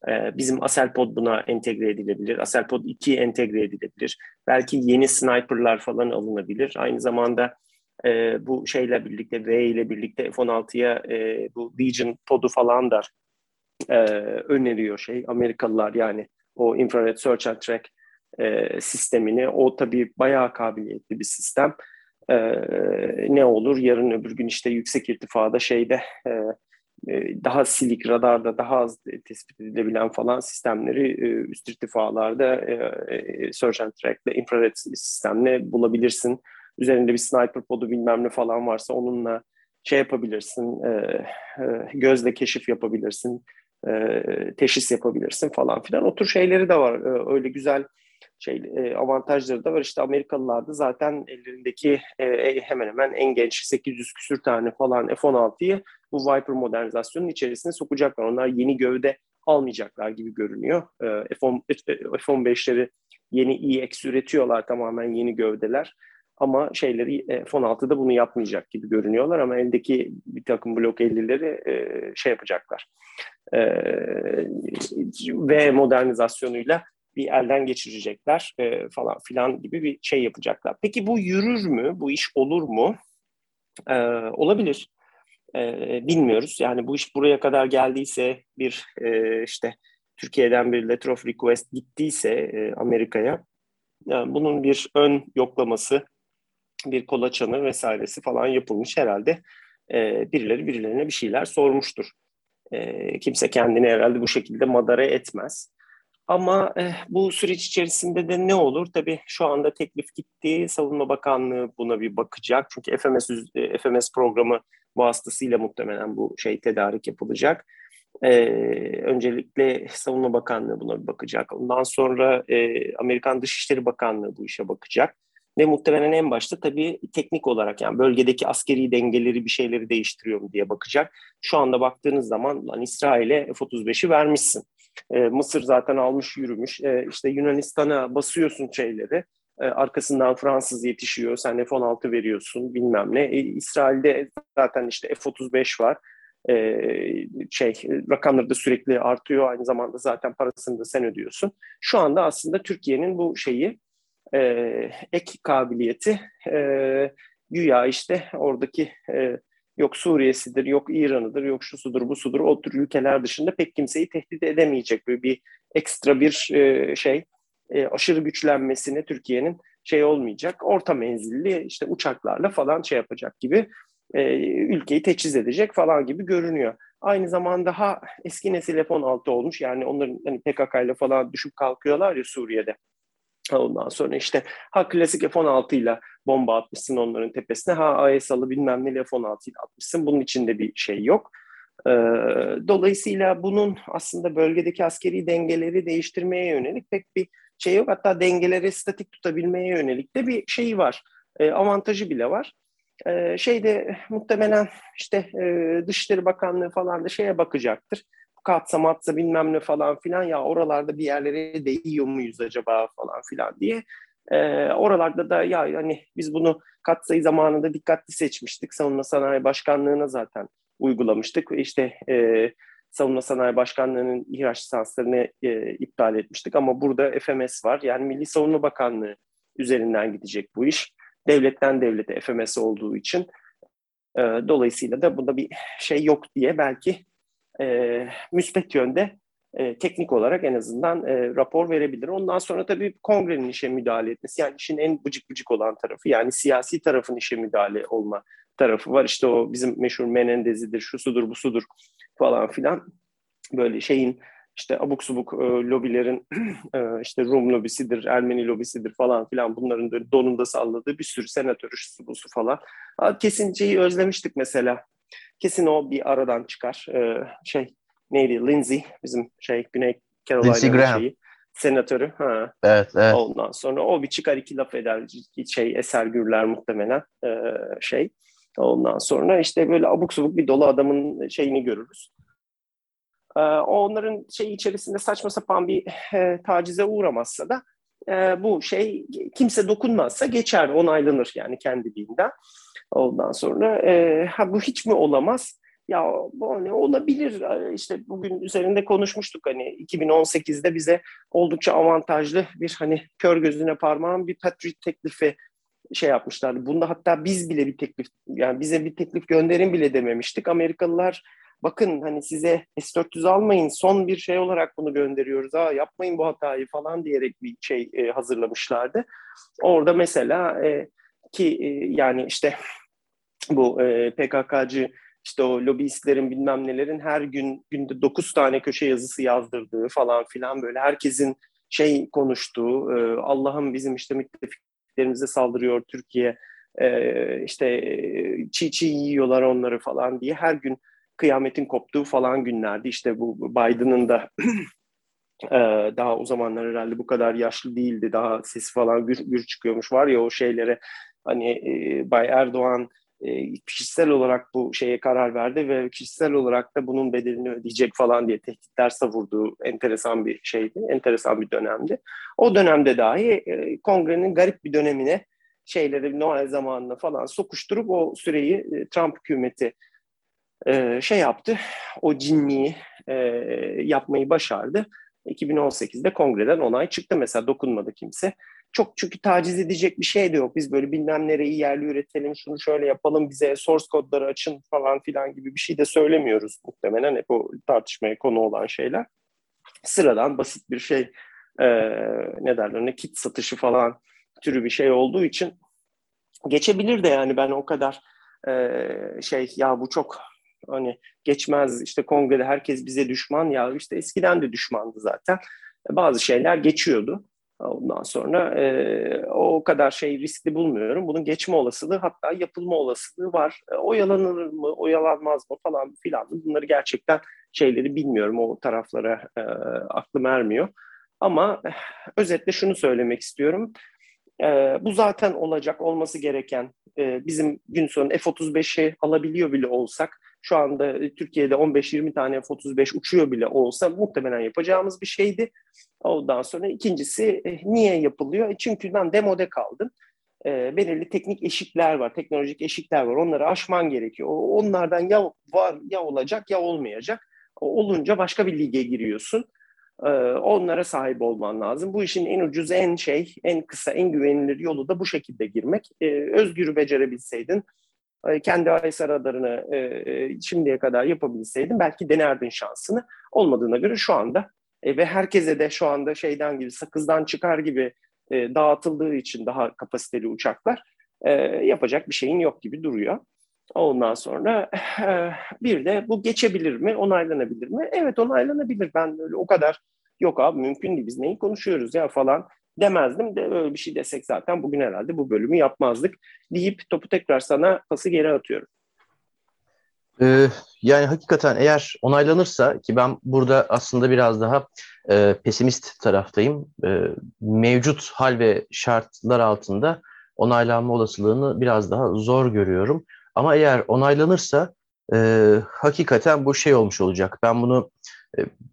Speaker 2: e, bizim Aselpod buna entegre edilebilir. Aselpod 2 entegre edilebilir. Belki yeni sniperlar falan alınabilir. Aynı zamanda e, bu şeyle birlikte V ile birlikte F-16'ya e, bu Legion podu falan da e, öneriyor şey Amerikalılar yani o infrared search and track e, sistemini. O tabii bayağı kabiliyetli bir sistem. E, ne olur yarın öbür gün işte yüksek irtifada şeyde e, e daha silik radarda daha az tespit edilebilen falan sistemleri e, üst irtifalarda e, search and track ile infrared sistemle bulabilirsin üzerinde bir sniper podu bilmem ne falan varsa onunla şey yapabilirsin, e, e, gözle keşif yapabilirsin, e, teşhis yapabilirsin falan filan. O tür şeyleri de var. E, öyle güzel şey e, avantajları da var. İşte Amerikalılar da zaten ellerindeki e, e hemen hemen en genç 800 küsür tane falan F-16'yı bu Viper modernizasyonun içerisine sokacaklar. Onlar yeni gövde almayacaklar gibi görünüyor. E, F-10, F-15'leri yeni EX üretiyorlar tamamen yeni gövdeler. Ama şeyleri F-16'da bunu yapmayacak gibi görünüyorlar ama eldeki bir takım blok 50'leri e, şey yapacaklar. E, ve modernizasyonuyla bir elden geçirecekler e, falan filan gibi bir şey yapacaklar. Peki bu yürür mü? Bu iş olur mu? E, olabilir. E, bilmiyoruz. Yani bu iş buraya kadar geldiyse bir e, işte Türkiye'den bir letter of request gittiyse e, Amerika'ya yani bunun bir ön yoklaması, bir kolaçanı vesairesi falan yapılmış herhalde. E, birileri birilerine bir şeyler sormuştur. E, kimse kendini herhalde bu şekilde madara etmez. Ama eh, bu süreç içerisinde de ne olur? Tabii şu anda teklif gitti. Savunma Bakanlığı buna bir bakacak. Çünkü FMS e, FMS programı vasıtasıyla muhtemelen bu şey tedarik yapılacak. Ee, öncelikle Savunma Bakanlığı buna bir bakacak. Ondan sonra e, Amerikan Dışişleri Bakanlığı bu işe bakacak. Ve muhtemelen en başta tabii teknik olarak yani bölgedeki askeri dengeleri bir şeyleri değiştiriyor mu diye bakacak. Şu anda baktığınız zaman lan İsrail'e F-35'i vermişsin e, Mısır zaten almış yürümüş. E, işte Yunanistan'a basıyorsun şeyleri. E, arkasından Fransız yetişiyor. Sen F-16 veriyorsun bilmem ne. E, İsrail'de zaten işte F-35 var. E, şey rakamları da sürekli artıyor. Aynı zamanda zaten parasını da sen ödüyorsun. Şu anda aslında Türkiye'nin bu şeyi e, ek kabiliyeti e, güya işte oradaki e, yok Suriye'sidir, yok İran'ıdır, yok şusudur, busudur, o tür ülkeler dışında pek kimseyi tehdit edemeyecek böyle bir ekstra bir e, şey e, aşırı güçlenmesine Türkiye'nin şey olmayacak. Orta menzilli işte uçaklarla falan şey yapacak gibi e, ülkeyi teçhiz edecek falan gibi görünüyor. Aynı zamanda daha eski nesil F-16 olmuş yani onların hani PKK ile falan düşüp kalkıyorlar ya Suriye'de. Ondan sonra işte ha klasik F-16 ile bomba atmışsın onların tepesine. Ha AESA'lı bilmem ne F-16 ile atmışsın. Bunun içinde bir şey yok. Ee, dolayısıyla bunun aslında bölgedeki askeri dengeleri değiştirmeye yönelik pek bir şey yok. Hatta dengeleri statik tutabilmeye yönelik de bir şey var. Ee, avantajı bile var. Ee, şeyde muhtemelen işte e, Dışişleri Bakanlığı falan da şeye bakacaktır katsa matsa bilmem ne falan filan ya oralarda bir yerlere değiyor muyuz acaba falan filan diye. E, oralarda da ya hani biz bunu katsayı zamanında dikkatli seçmiştik. Savunma Sanayi Başkanlığı'na zaten uygulamıştık. İşte e, Savunma Sanayi Başkanlığı'nın ihraç lisanslarını e, iptal etmiştik. Ama burada FMS var. Yani Milli Savunma Bakanlığı üzerinden gidecek bu iş. Devletten devlete FMS olduğu için. E, dolayısıyla da bunda bir şey yok diye belki e, müspet yönde e, teknik olarak en azından e, rapor verebilir. Ondan sonra tabii kongrenin işe müdahale etmesi yani işin en bıcık bıcık olan tarafı yani siyasi tarafın işe müdahale olma tarafı var. İşte o bizim meşhur Menendez'idir, şusudur, busudur falan filan böyle şeyin işte abuk subuk e, lobilerin e, işte Rum lobisidir, Ermeni lobisidir falan filan bunların da donunda salladığı bir sürü senatörü şusu busu falan. Kesin şeyi özlemiştik mesela Kesin o bir aradan çıkar. Ee, şey neydi? Lindsey bizim şey Güney Carolina'nın şeyi. Senatörü. Ha.
Speaker 1: Evet, evet.
Speaker 2: Ondan sonra o bir çıkar iki laf eder. Şey eser gürler muhtemelen ee, şey. Ondan sonra işte böyle abuk subuk bir dolu adamın şeyini görürüz. Ee, onların şey içerisinde saçma sapan bir e, tacize uğramazsa da e, bu şey kimse dokunmazsa geçer, onaylanır yani kendiliğinden. Ondan sonra e, ha bu hiç mi olamaz? Ya bu ne olabilir? İşte bugün üzerinde konuşmuştuk hani 2018'de bize oldukça avantajlı bir hani kör gözüne parmağın bir Patriot teklifi şey yapmışlardı. Bunda hatta biz bile bir teklif yani bize bir teklif gönderin bile dememiştik. Amerikalılar bakın hani size S-400 almayın son bir şey olarak bunu gönderiyoruz. Ha yapmayın bu hatayı falan diyerek bir şey e, hazırlamışlardı. Orada mesela e, ki e, yani işte bu e, PKK'cı işte o lobistlerin bilmem nelerin her gün günde dokuz tane köşe yazısı yazdırdığı falan filan böyle herkesin şey konuştuğu e, Allah'ım bizim işte müttefiklerimize saldırıyor Türkiye e, işte çiğ çiğ yiyorlar onları falan diye her gün kıyametin koptuğu falan günlerdi. İşte bu Biden'ın da daha o zamanlar herhalde bu kadar yaşlı değildi. Daha sesi falan gür, gür çıkıyormuş. Var ya o şeylere hani e, Bay Erdoğan e, kişisel olarak bu şeye karar verdi ve kişisel olarak da bunun bedelini ödeyecek falan diye tehditler savurduğu enteresan bir şeydi, enteresan bir dönemdi. O dönemde dahi e, kongrenin garip bir dönemine şeyleri Noel zamanına falan sokuşturup o süreyi e, Trump hükümeti e, şey yaptı, o cinliği e, yapmayı başardı. 2018'de kongreden onay çıktı mesela dokunmadı kimse. Çok çünkü taciz edecek bir şey de yok. Biz böyle bilmem nereyi yerli üretelim, şunu şöyle yapalım, bize source kodları açın falan filan gibi bir şey de söylemiyoruz muhtemelen. Hep o tartışmaya konu olan şeyler. Sıradan basit bir şey e, ne derler ne kit satışı falan türü bir şey olduğu için geçebilir de yani ben o kadar e, şey ya bu çok hani geçmez işte kongrede herkes bize düşman ya işte eskiden de düşmandı zaten bazı şeyler geçiyordu Ondan sonra e, o kadar şey riskli bulmuyorum. Bunun geçme olasılığı hatta yapılma olasılığı var. E, oyalanır mı, oyalanmaz mı falan filan. Bunları gerçekten şeyleri bilmiyorum. O taraflara e, aklım ermiyor. Ama eh, özetle şunu söylemek istiyorum. E, bu zaten olacak, olması gereken. E, bizim gün sonu F-35'i alabiliyor bile olsak şu anda e, Türkiye'de 15-20 tane F-35 uçuyor bile olsa muhtemelen yapacağımız bir şeydi. Ondan sonra ikincisi e, niye yapılıyor? E, çünkü ben demode kaldım. Belirli teknik eşikler var, teknolojik eşikler var. Onları aşman gerekiyor. Onlardan ya var ya olacak ya olmayacak. olunca başka bir lige giriyorsun. Onlara sahip olman lazım. Bu işin en ucuz, en şey, en kısa, en güvenilir yolu da bu şekilde girmek. Özgürü becerebilseydin, kendi ISR radarını e, e, şimdiye kadar yapabilseydin belki denerdin şansını. Olmadığına göre şu anda e, ve herkese de şu anda şeyden gibi sakızdan çıkar gibi e, dağıtıldığı için daha kapasiteli uçaklar e, yapacak bir şeyin yok gibi duruyor. Ondan sonra e, bir de bu geçebilir mi, onaylanabilir mi? Evet onaylanabilir. Ben öyle o kadar yok abi mümkün değil biz neyi konuşuyoruz ya falan demezdim de öyle bir şey desek zaten bugün herhalde bu bölümü yapmazdık deyip topu tekrar sana pası geri atıyorum.
Speaker 1: Ee, yani hakikaten eğer onaylanırsa ki ben burada aslında biraz daha e, pesimist taraftayım. E, mevcut hal ve şartlar altında onaylanma olasılığını biraz daha zor görüyorum. Ama eğer onaylanırsa e, hakikaten bu şey olmuş olacak. Ben bunu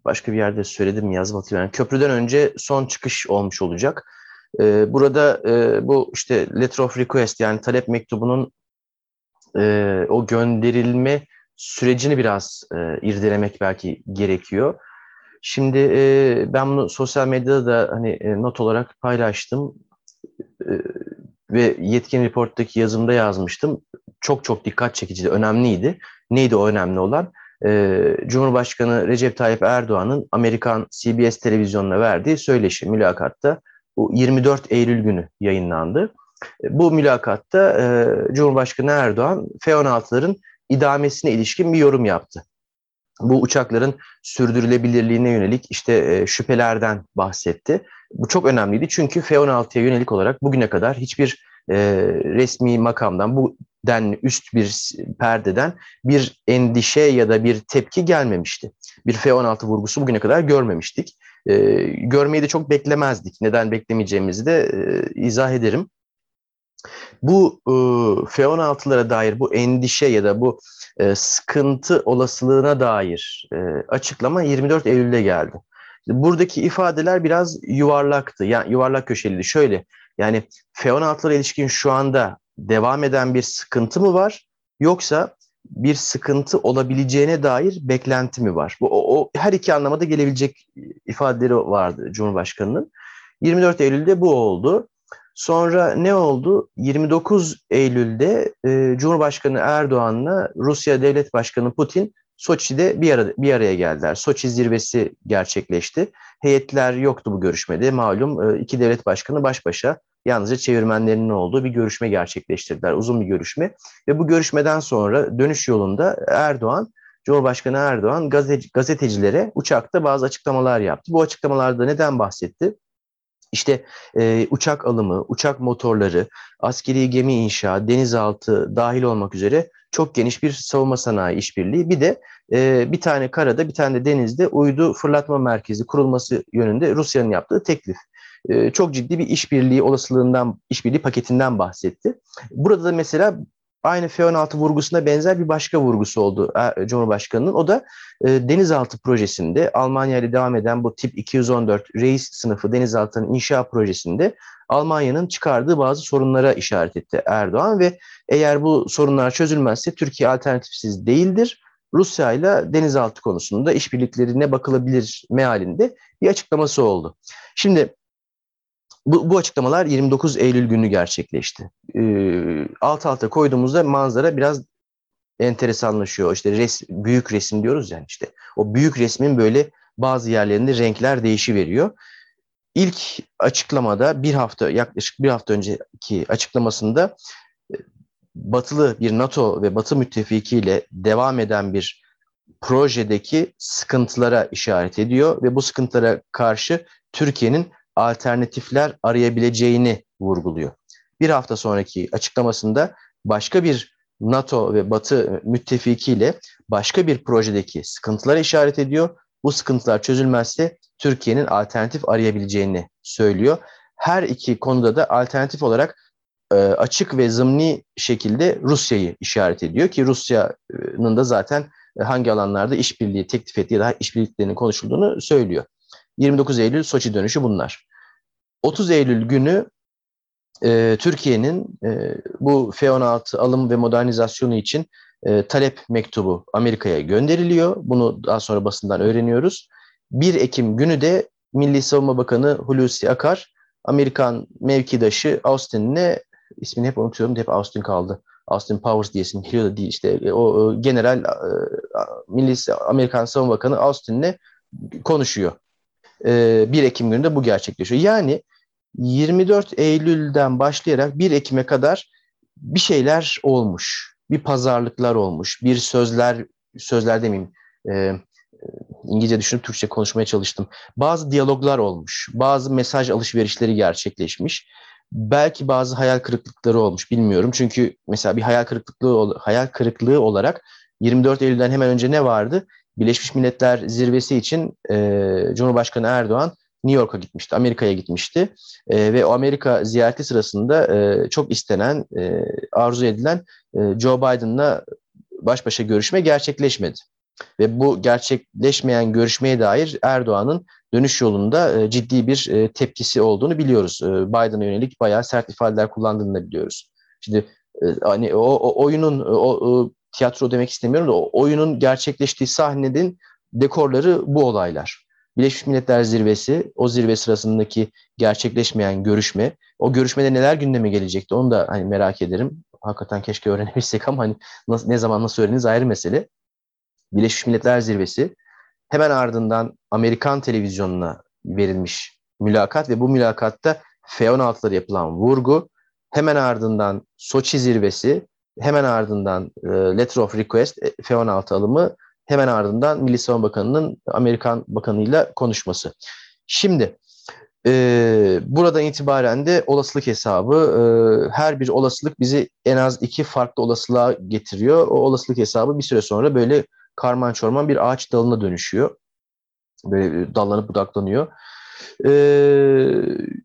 Speaker 1: başka bir yerde söyledim yazım hatırlıyorum. Köprüden önce son çıkış olmuş olacak. E, burada e, bu işte letter of request yani talep mektubunun o gönderilme sürecini biraz irdelemek belki gerekiyor. Şimdi ben bunu sosyal medyada da hani not olarak paylaştım ve yetkin reporttaki yazımda yazmıştım. Çok çok dikkat çekiciydi, önemliydi. Neydi o önemli olan? E, Cumhurbaşkanı Recep Tayyip Erdoğan'ın Amerikan CBS televizyonuna verdiği söyleşi mülakatta bu 24 Eylül günü yayınlandı. E, bu mülakatta e, Cumhurbaşkanı Erdoğan F-16'ların idamesine ilişkin bir yorum yaptı. Bu uçakların sürdürülebilirliğine yönelik işte e, şüphelerden bahsetti. Bu çok önemliydi çünkü F-16'ya yönelik olarak bugüne kadar hiçbir e, resmi makamdan bu den üst bir perdeden bir endişe ya da bir tepki gelmemişti. Bir F-16 vurgusu bugüne kadar görmemiştik. E, görmeyi de çok beklemezdik. Neden beklemeyeceğimizi de e, izah ederim. Bu e, F-16'lara dair bu endişe ya da bu e, sıkıntı olasılığına dair e, açıklama 24 Eylül'de geldi. Buradaki ifadeler biraz yuvarlaktı. Yani yuvarlak köşeliydi. Şöyle yani F-16'lara ilişkin şu anda devam eden bir sıkıntı mı var yoksa bir sıkıntı olabileceğine dair beklenti mi var? Bu o, o her iki anlamada gelebilecek ifadeleri vardı Cumhurbaşkanı'nın. 24 Eylül'de bu oldu. Sonra ne oldu? 29 Eylül'de e, Cumhurbaşkanı Erdoğan'la Rusya Devlet Başkanı Putin Soçi'de bir, ara, bir araya geldiler. Soçi zirvesi gerçekleşti. Heyetler yoktu bu görüşmede. Malum e, iki devlet başkanı baş başa yalnızca çevirmenlerinin olduğu bir görüşme gerçekleştirdiler. Uzun bir görüşme. Ve bu görüşmeden sonra dönüş yolunda Erdoğan, Cumhurbaşkanı Erdoğan gazetecilere uçakta bazı açıklamalar yaptı. Bu açıklamalarda neden bahsetti? İşte e, uçak alımı, uçak motorları, askeri gemi inşa, denizaltı dahil olmak üzere çok geniş bir savunma sanayi işbirliği. Bir de e, bir tane karada bir tane de denizde uydu fırlatma merkezi kurulması yönünde Rusya'nın yaptığı teklif. E, çok ciddi bir işbirliği olasılığından, işbirliği paketinden bahsetti. Burada da mesela aynı F-16 vurgusuna benzer bir başka vurgusu oldu e, Cumhurbaşkanı'nın. O da e, denizaltı projesinde Almanya ile devam eden bu tip 214 reis sınıfı denizaltının inşa projesinde Almanya'nın çıkardığı bazı sorunlara işaret etti Erdoğan ve eğer bu sorunlar çözülmezse Türkiye alternatifsiz değildir. Rusya ile denizaltı konusunda işbirliklerine bakılabilir mealinde bir açıklaması oldu. Şimdi bu, bu açıklamalar 29 Eylül günü gerçekleşti. Ee, alt alta koyduğumuzda manzara biraz enteresanlaşıyor. İşte res, büyük resim diyoruz yani işte. O büyük resmin böyle bazı yerlerinde renkler değişiveriyor. İlk açıklamada bir hafta yaklaşık bir hafta önceki açıklamasında e, batılı bir NATO ve batı müttefikiyle devam eden bir projedeki sıkıntılara işaret ediyor ve bu sıkıntılara karşı Türkiye'nin alternatifler arayabileceğini vurguluyor. Bir hafta sonraki açıklamasında başka bir NATO ve Batı müttefikiyle başka bir projedeki sıkıntılara işaret ediyor. Bu sıkıntılar çözülmezse Türkiye'nin alternatif arayabileceğini söylüyor. Her iki konuda da alternatif olarak e, açık ve zımni şekilde Rusya'yı işaret ediyor ki Rusya'nın da zaten hangi alanlarda işbirliği teklif ettiği ya da işbirliklerinin konuşulduğunu söylüyor. 29 Eylül Soçi dönüşü bunlar. 30 Eylül günü e, Türkiye'nin e, bu F-16 alım ve modernizasyonu için e, talep mektubu Amerika'ya gönderiliyor. Bunu daha sonra basından öğreniyoruz. 1 Ekim günü de Milli Savunma Bakanı Hulusi Akar, Amerikan mevkidaşı Austin'le ismini hep unutuyorum, hep Austin kaldı. Austin Powers diye isim biliyor da değil işte e, o general e, Milli Amerikan Savunma Bakanı Austin'le konuşuyor. 1 Ekim gününde bu gerçekleşiyor. Yani 24 Eylül'den başlayarak 1 Ekim'e kadar bir şeyler olmuş. Bir pazarlıklar olmuş. Bir sözler, sözler demeyeyim, e, İngilizce düşünüp Türkçe konuşmaya çalıştım. Bazı diyaloglar olmuş. Bazı mesaj alışverişleri gerçekleşmiş. Belki bazı hayal kırıklıkları olmuş bilmiyorum. Çünkü mesela bir hayal kırıklığı hayal kırıklığı olarak 24 Eylül'den hemen önce ne vardı? Birleşmiş Milletler zirvesi için e, Cumhurbaşkanı Erdoğan New York'a gitmişti, Amerika'ya gitmişti e, ve o Amerika ziyareti sırasında e, çok istenen, e, arzu edilen e, Joe Biden'la baş başa görüşme gerçekleşmedi. Ve bu gerçekleşmeyen görüşmeye dair Erdoğan'ın dönüş yolunda e, ciddi bir e, tepkisi olduğunu biliyoruz. E, Biden'a yönelik bayağı sert ifadeler kullandığını da biliyoruz. Şimdi hani o, o oyunun o, o tiyatro demek istemiyorum da o oyunun gerçekleştiği sahnenin dekorları bu olaylar. Birleşmiş Milletler Zirvesi, o zirve sırasındaki gerçekleşmeyen görüşme, o görüşmede neler gündeme gelecekti onu da hani merak ederim. Hakikaten keşke öğrenebilsek ama hani nasıl, ne zaman nasıl öğreniriz ayrı mesele. Birleşmiş Milletler Zirvesi, hemen ardından Amerikan televizyonuna verilmiş mülakat ve bu mülakatta F-16'lara yapılan vurgu, hemen ardından Soçi zirvesi, hemen ardından e, Letter of Request, e, F-16 alımı hemen ardından Milli Savunma Bakanı'nın Amerikan Bakanı'yla konuşması. Şimdi e, buradan itibaren de olasılık hesabı e, her bir olasılık bizi en az iki farklı olasılığa getiriyor. O olasılık hesabı bir süre sonra böyle karman çorman bir ağaç dalına dönüşüyor. Böyle dallanıp budaklanıyor. E,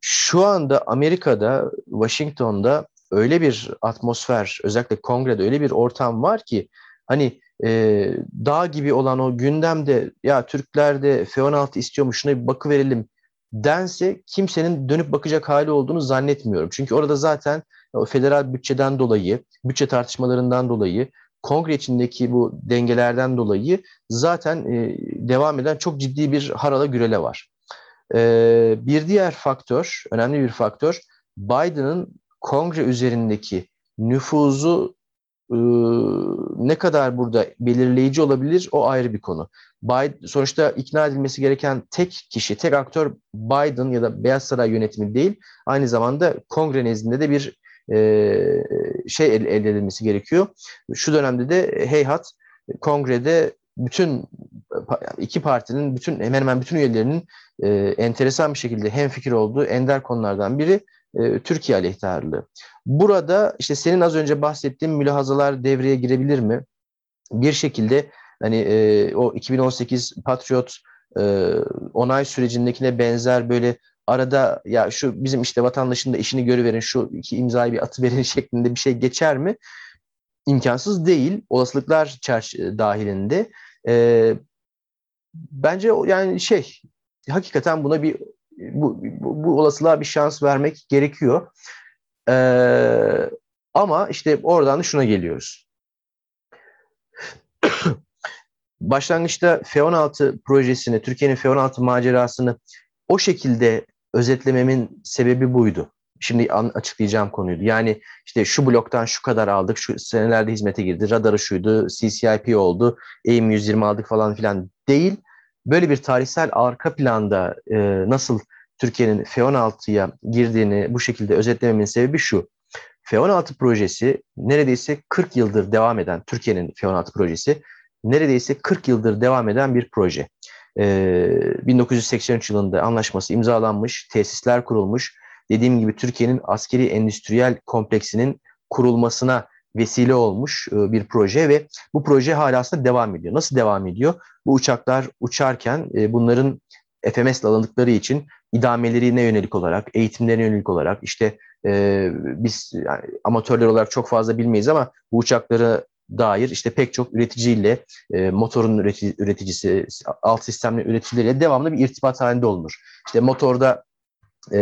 Speaker 1: şu anda Amerika'da, Washington'da öyle bir atmosfer, özellikle kongrede öyle bir ortam var ki hani e, dağ gibi olan o gündemde ya Türkler de F-16 istiyormuş şuna bir bakı verelim dense kimsenin dönüp bakacak hali olduğunu zannetmiyorum. Çünkü orada zaten o federal bütçeden dolayı, bütçe tartışmalarından dolayı, kongre içindeki bu dengelerden dolayı zaten e, devam eden çok ciddi bir harala gürele var. E, bir diğer faktör, önemli bir faktör, Biden'ın kongre üzerindeki nüfuzu e, ne kadar burada belirleyici olabilir o ayrı bir konu. Biden, sonuçta ikna edilmesi gereken tek kişi, tek aktör Biden ya da Beyaz Saray yönetimi değil. Aynı zamanda kongre nezdinde de bir e, şey elde edilmesi gerekiyor. Şu dönemde de heyhat kongrede bütün iki partinin bütün hemen hemen bütün üyelerinin e, enteresan bir şekilde hemfikir olduğu ender konulardan biri e, Türkiye aleyhtarlığı. Burada işte senin az önce bahsettiğin mülahazalar devreye girebilir mi? Bir şekilde hani e, o 2018 Patriot e, onay sürecindekine benzer böyle arada ya şu bizim işte vatandaşın da işini görüverin şu iki imzayı bir atı verin şeklinde bir şey geçer mi? İmkansız değil. Olasılıklar çerçe dahilinde. E, bence yani şey hakikaten buna bir bu, bu, bu olasılığa bir şans vermek gerekiyor. Ee, ama işte oradan da şuna geliyoruz. Başlangıçta F-16 projesini, Türkiye'nin F-16 macerasını o şekilde özetlememin sebebi buydu. Şimdi açıklayacağım konuydu. Yani işte şu bloktan şu kadar aldık, şu senelerde hizmete girdi, radarı şuydu, CCIP oldu, AIM 120 aldık falan filan değil böyle bir tarihsel arka planda e, nasıl Türkiye'nin F-16'ya girdiğini bu şekilde özetlememin sebebi şu. F-16 projesi neredeyse 40 yıldır devam eden, Türkiye'nin F-16 projesi neredeyse 40 yıldır devam eden bir proje. Ee, 1983 yılında anlaşması imzalanmış, tesisler kurulmuş. Dediğim gibi Türkiye'nin askeri endüstriyel kompleksinin kurulmasına vesile olmuş e, bir proje ve bu proje hala aslında devam ediyor. Nasıl devam ediyor? Bu uçaklar uçarken e, bunların FMS alındıkları için idamelerine yönelik olarak, eğitimlerine yönelik olarak işte e, biz yani, amatörler olarak çok fazla bilmeyiz ama bu uçaklara dair işte pek çok üreticiyle, e, motorun üretici, üreticisi, alt sistemler üreticileriyle devamlı bir irtibat halinde olunur. İşte motorda e,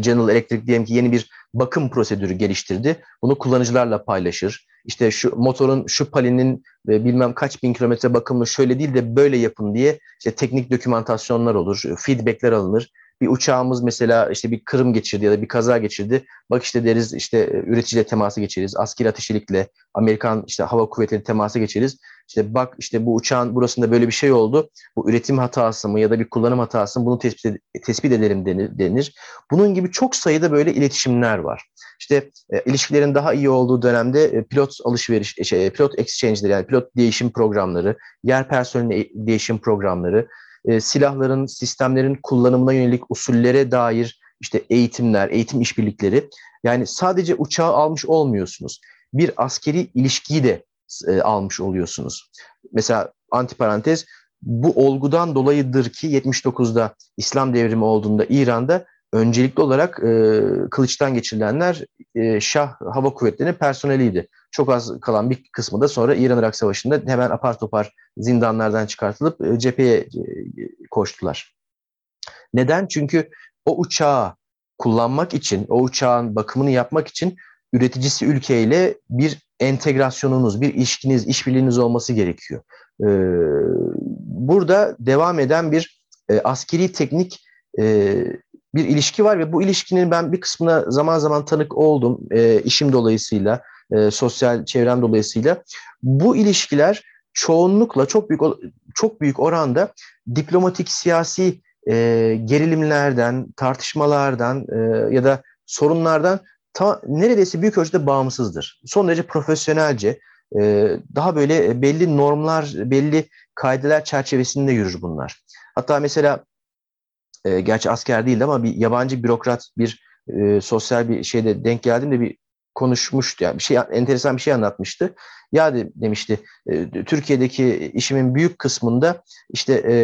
Speaker 1: General Electric diyelim ki yeni bir bakım prosedürü geliştirdi. Bunu kullanıcılarla paylaşır. İşte şu motorun şu palinin e, bilmem kaç bin kilometre bakımını şöyle değil de böyle yapın diye işte teknik dokümantasyonlar olur, feedbackler alınır bir uçağımız mesela işte bir kırım geçirdi ya da bir kaza geçirdi. Bak işte deriz işte e, üreticiyle teması geçeriz. Askeri ateşilikle Amerikan işte hava kuvvetleri teması geçeriz. İşte bak işte bu uçağın burasında böyle bir şey oldu. Bu üretim hatası mı ya da bir kullanım hatası mı bunu tespit, tespit edelim denir, denir. Bunun gibi çok sayıda böyle iletişimler var. İşte e, ilişkilerin daha iyi olduğu dönemde e, pilot alışveriş, e, şey, pilot exchange'leri yani pilot değişim programları, yer personeli değişim programları, e, silahların, sistemlerin kullanımına yönelik usullere dair işte eğitimler, eğitim işbirlikleri. Yani sadece uçağı almış olmuyorsunuz. Bir askeri ilişkiyi de e, almış oluyorsunuz. Mesela antiparantez bu olgudan dolayıdır ki 79'da İslam devrimi olduğunda İran'da öncelikli olarak e, kılıçtan geçirilenler e, Şah Hava Kuvvetleri'nin personeliydi. Çok az kalan bir kısmı da sonra İran-Irak Savaşı'nda hemen apar topar zindanlardan çıkartılıp e, cepheye e, koştular. Neden? Çünkü o uçağı kullanmak için, o uçağın bakımını yapmak için üreticisi ülkeyle bir entegrasyonunuz, bir ilişkiniz, işbirliğiniz olması gerekiyor. Ee, burada devam eden bir e, askeri teknik e, bir ilişki var ve bu ilişkinin ben bir kısmına zaman zaman tanık oldum e, işim dolayısıyla, e, sosyal çevrem dolayısıyla. Bu ilişkiler çoğunlukla çok büyük çok büyük oranda diplomatik siyasi e, gerilimlerden, tartışmalardan e, ya da sorunlardan ta, neredeyse büyük ölçüde bağımsızdır. Son derece profesyonelce, e, daha böyle belli normlar, belli kaideler çerçevesinde yürür bunlar. Hatta mesela e, gerçi asker değildi ama bir yabancı bürokrat bir e, sosyal bir şeyde denk geldim bir konuşmuştu. Yani bir şey enteresan bir şey anlatmıştı. Ya de, demişti e, Türkiye'deki işimin büyük kısmında işte e,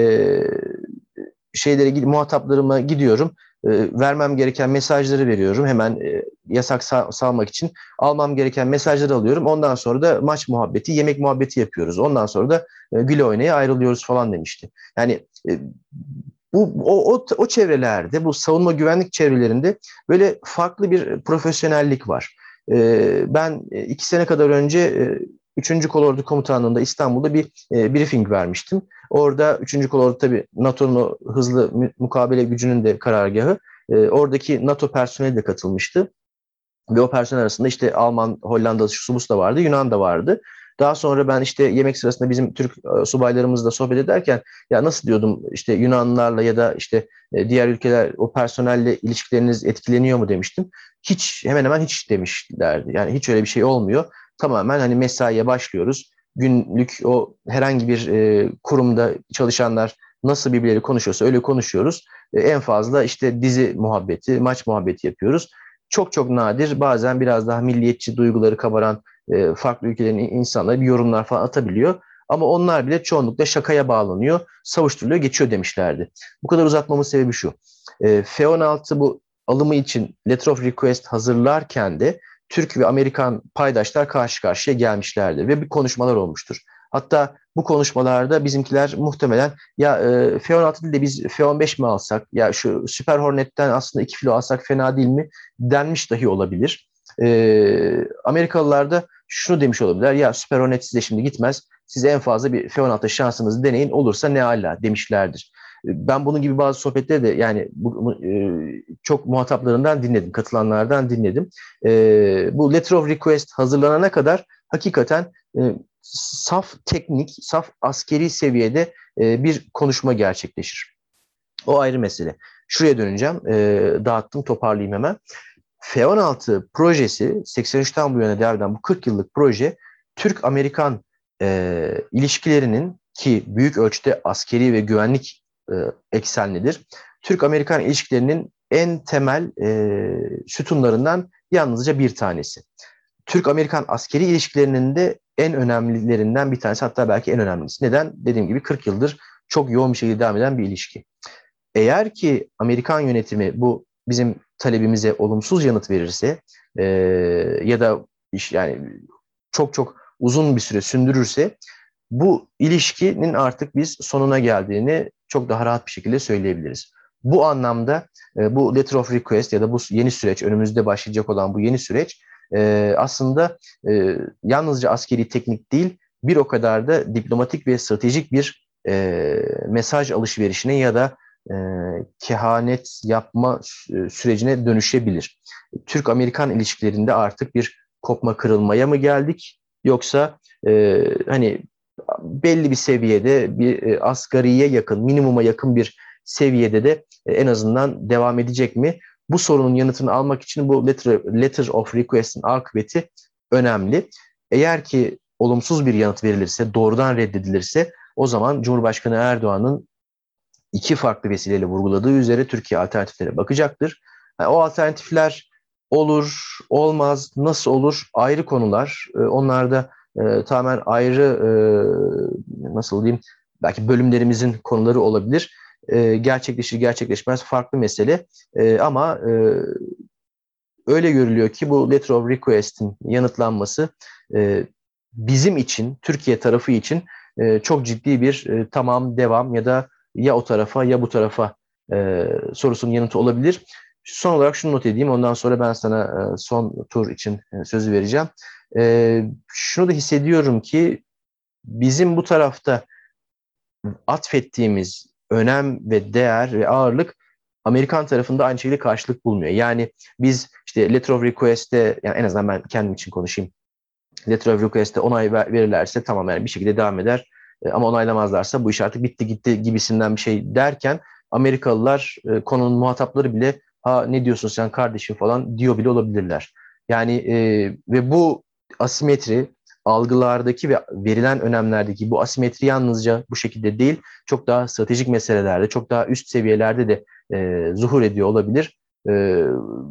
Speaker 1: şeylere muhataplarıma gidiyorum. E, vermem gereken mesajları veriyorum. Hemen e, yasak sal salmak için almam gereken mesajları alıyorum. Ondan sonra da maç muhabbeti, yemek muhabbeti yapıyoruz. Ondan sonra da e, güle oynaya ayrılıyoruz falan demişti. Yani e, bu o, o, o çevrelerde, bu savunma güvenlik çevrelerinde böyle farklı bir profesyonellik var. Ee, ben e, iki sene kadar önce e, 3. Kolordu Komutanlığı'nda İstanbul'da bir e, briefing vermiştim. Orada 3. Kolordu tabii NATO'nun hızlı mukabele gücünün de karargahı. E, oradaki NATO personeli de katılmıştı. Ve o personel arasında işte Alman, Hollanda, Subus da vardı, Yunan da vardı. Daha sonra ben işte yemek sırasında bizim Türk e, subaylarımızla sohbet ederken ya nasıl diyordum işte Yunanlılarla ya da işte e, diğer ülkeler o personelle ilişkileriniz etkileniyor mu demiştim. Hiç hemen hemen hiç demişlerdi. Yani hiç öyle bir şey olmuyor. Tamamen hani mesaiye başlıyoruz. Günlük o herhangi bir e, kurumda çalışanlar nasıl birbirleri konuşuyorsa öyle konuşuyoruz. en fazla işte dizi muhabbeti, maç muhabbeti yapıyoruz çok çok nadir bazen biraz daha milliyetçi duyguları kabaran e, farklı ülkelerin insanları bir yorumlar falan atabiliyor. Ama onlar bile çoğunlukla şakaya bağlanıyor, savuşturuluyor, geçiyor demişlerdi. Bu kadar uzatmamın sebebi şu. E, F-16 bu alımı için letter of request hazırlarken de Türk ve Amerikan paydaşlar karşı karşıya gelmişlerdir ve bir konuşmalar olmuştur. Hatta bu konuşmalarda bizimkiler muhtemelen ya e, F-16 değil de biz F-15 mi alsak ya şu Super Hornet'ten aslında 2 filo alsak fena değil mi denmiş dahi olabilir. E, Amerikalılar da şunu demiş olabilirler ya Super Hornet size şimdi gitmez siz en fazla bir F-16 şansınızı deneyin olursa ne ala demişlerdir. Ben bunun gibi bazı sohbetleri de yani bu, e, çok muhataplarından dinledim, katılanlardan dinledim. E, bu letter of request hazırlanana kadar hakikaten e, saf teknik, saf askeri seviyede bir konuşma gerçekleşir. O ayrı mesele. Şuraya döneceğim. Dağıttım, toparlayayım hemen. F-16 projesi 83'ten bu yana devam bu 40 yıllık proje Türk-Amerikan e, ilişkilerinin ki büyük ölçüde askeri ve güvenlik e, eksenlidir. Türk-Amerikan ilişkilerinin en temel e, sütunlarından yalnızca bir tanesi. Türk-Amerikan askeri ilişkilerinin de en önemlilerinden bir tanesi hatta belki en önemlisi. Neden? Dediğim gibi 40 yıldır çok yoğun bir şekilde devam eden bir ilişki. Eğer ki Amerikan yönetimi bu bizim talebimize olumsuz yanıt verirse e, ya da iş yani çok çok uzun bir süre sündürürse bu ilişkinin artık biz sonuna geldiğini çok daha rahat bir şekilde söyleyebiliriz. Bu anlamda e, bu letter of request ya da bu yeni süreç, önümüzde başlayacak olan bu yeni süreç e, aslında e, yalnızca askeri teknik değil, bir o kadar da diplomatik ve stratejik bir mesaj alışverişine ya da e, kehanet yapma sürecine dönüşebilir. Türk-Amerikan ilişkilerinde artık bir kopma kırılmaya mı geldik yoksa hani belli bir seviyede bir e, asgariye yakın, minimuma yakın bir seviyede de e, en azından devam edecek mi? Bu sorunun yanıtını almak için bu letter, letter of request'in akıbeti önemli. Eğer ki olumsuz bir yanıt verilirse, doğrudan reddedilirse o zaman Cumhurbaşkanı Erdoğan'ın iki farklı vesileyle vurguladığı üzere Türkiye alternatiflere bakacaktır. Yani o alternatifler olur, olmaz, nasıl olur ayrı konular. Ee, onlar da e, tamamen ayrı e, nasıl diyeyim belki bölümlerimizin konuları olabilir. E, gerçekleşir gerçekleşmez farklı mesele e, ama e, öyle görülüyor ki bu letter of request'in yanıtlanması e, bizim için Türkiye tarafı için e, çok ciddi bir e, tamam devam ya da ya o tarafa ya bu tarafa e, sorusunun yanıtı olabilir. Son olarak şunu not edeyim ondan sonra ben sana e, son tur için e, sözü vereceğim. E, şunu da hissediyorum ki bizim bu tarafta atfettiğimiz önem ve değer ve ağırlık Amerikan tarafında aynı şekilde karşılık bulmuyor. Yani biz işte letter of request'te yani en azından ben kendim için konuşayım. Letter of request'te onay verirlerse tamam yani bir şekilde devam eder. E, ama onaylamazlarsa bu iş artık bitti gitti gibisinden bir şey derken Amerikalılar e, konunun muhatapları bile ha ne diyorsun sen kardeşim falan diyor bile olabilirler. Yani e, ve bu asimetri algılardaki ve verilen önemlerdeki bu asimetri yalnızca bu şekilde değil, çok daha stratejik meselelerde, çok daha üst seviyelerde de e, zuhur ediyor olabilir. E,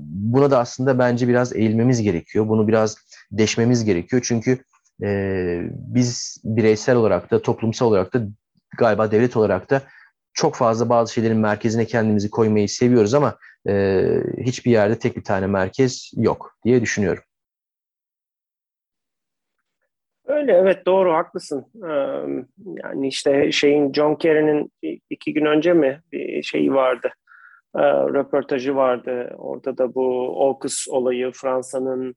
Speaker 1: buna da aslında bence biraz eğilmemiz gerekiyor. Bunu biraz deşmemiz gerekiyor. Çünkü e, biz bireysel olarak da, toplumsal olarak da, galiba devlet olarak da çok fazla bazı şeylerin merkezine kendimizi koymayı seviyoruz ama e, hiçbir yerde tek bir tane merkez yok diye düşünüyorum.
Speaker 2: Öyle evet doğru haklısın. yani işte şeyin John Kerry'nin iki gün önce mi bir şeyi vardı. röportajı vardı. Orada da bu AUKUS olayı Fransa'nın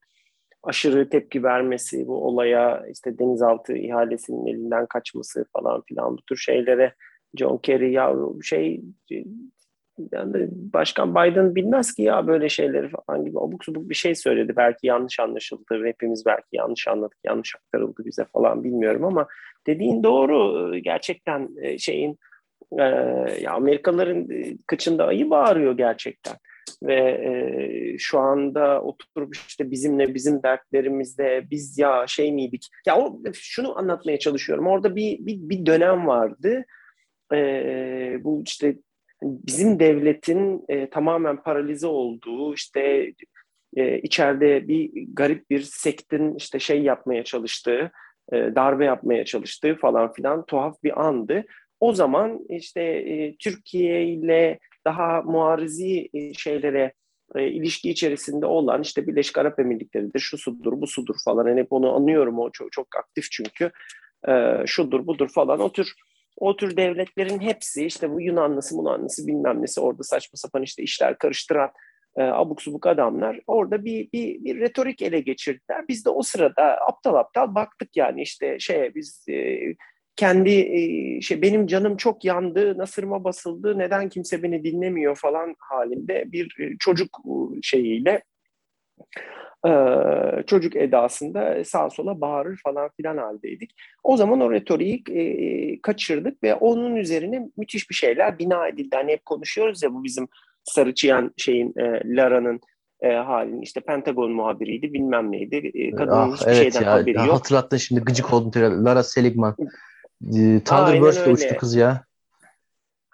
Speaker 2: aşırı tepki vermesi bu olaya işte denizaltı ihalesinin elinden kaçması falan filan bu tür şeylere John Kerry ya şey yani Başkan Biden bilmez ki ya böyle şeyleri falan gibi abuk subuk bir şey söyledi. Belki yanlış anlaşıldı. Hepimiz belki yanlış anladık. Yanlış aktarıldı bize falan bilmiyorum ama dediğin doğru. Gerçekten e, şeyin e, ya Amerikalıların e, kıçında ayı bağırıyor gerçekten. Ve e, şu anda oturup işte bizimle bizim dertlerimizde biz ya şey miydik? Ya o, şunu anlatmaya çalışıyorum. Orada bir, bir, bir dönem vardı. E, bu işte bizim devletin e, tamamen paralize olduğu işte e, içeride bir garip bir sektin işte şey yapmaya çalıştığı, e, darbe yapmaya çalıştığı falan filan tuhaf bir andı. O zaman işte e, Türkiye ile daha muarizi e, şeylere e, ilişki içerisinde olan işte Birleşik Arap Emirlikleri'dir, şu sudur, bu sudur falan. Yani hep onu anlıyorum o çok, çok aktif çünkü. E, şudur, budur falan. O tür o tür devletlerin hepsi işte bu Yunanlısı, Munanlısı bilmem nesi orada saçma sapan işte işler karıştıran e, abuk subuk adamlar orada bir, bir, bir retorik ele geçirdiler. Biz de o sırada aptal aptal baktık yani işte şey biz e, kendi e, şey benim canım çok yandı, nasırıma basıldı, neden kimse beni dinlemiyor falan halinde bir e, çocuk şeyiyle çocuk edasında sağa sola bağırır falan filan haldeydik. O zaman o retoriği e, kaçırdık ve onun üzerine müthiş bir şeyler bina edildi. Hani hep konuşuyoruz ya bu bizim sarı çiyan şeyin e, Lara'nın e, halini işte Pentagon muhabiriydi bilmem neydi. E, kadının ah, hiçbir evet şeyden ya, haberi ya, yok.
Speaker 1: Hatırlattın şimdi gıcık oldum. Lara Seligman. E, Thunderbird'le uçtu kız ya.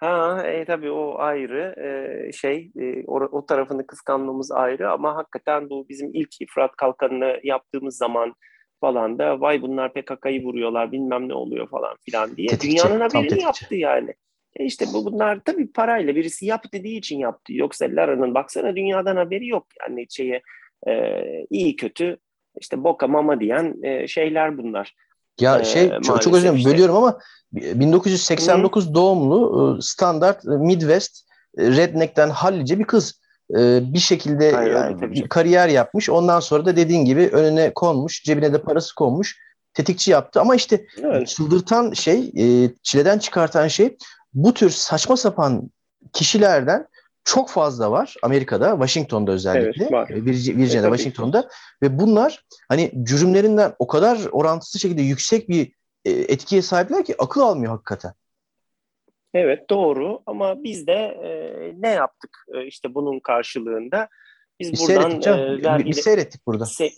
Speaker 2: Ha, e, tabii o ayrı e, şey e, o, o tarafını kıskanmamız ayrı ama hakikaten bu bizim ilk Fırat Kalkanı'nı yaptığımız zaman falan da vay bunlar PKK'yı vuruyorlar bilmem ne oluyor falan filan diye tetikçi, dünyanın haberini yaptı yani. E işte bu bunlar tabii parayla birisi yap dediği için yaptı. Yoksa Lara'nın baksana dünyadan haberi yok yani şeye e, iyi kötü işte boka mama diyen e, şeyler bunlar.
Speaker 1: Ya ee, şey çok, çok özür dilerim bölüyorum ama 1989 Hı. doğumlu e, standart e, Midwest e, redneck'ten hallice bir kız. Bir şekilde Hayır, bir kariyer yapmış. Ondan sonra da dediğin gibi önüne konmuş, cebine de parası konmuş. Tetikçi yaptı ama işte evet. çıldırtan şey, çileden çıkartan şey bu tür saçma sapan kişilerden çok fazla var Amerika'da, Washington'da özellikle. Evet, var. Virginia'da, e, Washington'da ve bunlar hani cürümlerinden o kadar orantısı şekilde yüksek bir e, etkiye sahipler ki akıl almıyor hakikaten.
Speaker 2: Evet doğru ama biz de e, ne yaptık e, işte bunun karşılığında?
Speaker 1: Biz, biz buradan seyrettik, e, vergili, biz seyrettik burada. Se,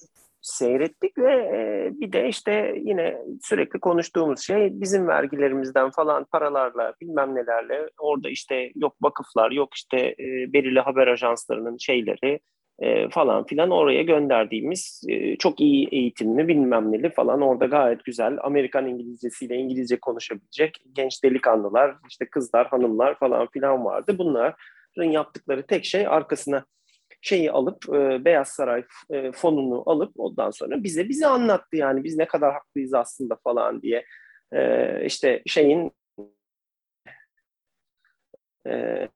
Speaker 2: seyrettik ve e, bir de işte yine sürekli konuştuğumuz şey bizim vergilerimizden falan paralarla bilmem nelerle orada işte yok vakıflar yok işte e, belirli haber ajanslarının şeyleri e, falan filan oraya gönderdiğimiz çok iyi eğitimli bilmem neli falan orada gayet güzel Amerikan İngilizcesiyle İngilizce konuşabilecek genç delikanlılar işte kızlar hanımlar falan filan vardı. Bunların yaptıkları tek şey arkasına şeyi alıp e, Beyaz Saray e, fonunu alıp ondan sonra bize bize anlattı yani. Biz ne kadar haklıyız aslında falan diye. E, işte şeyin e,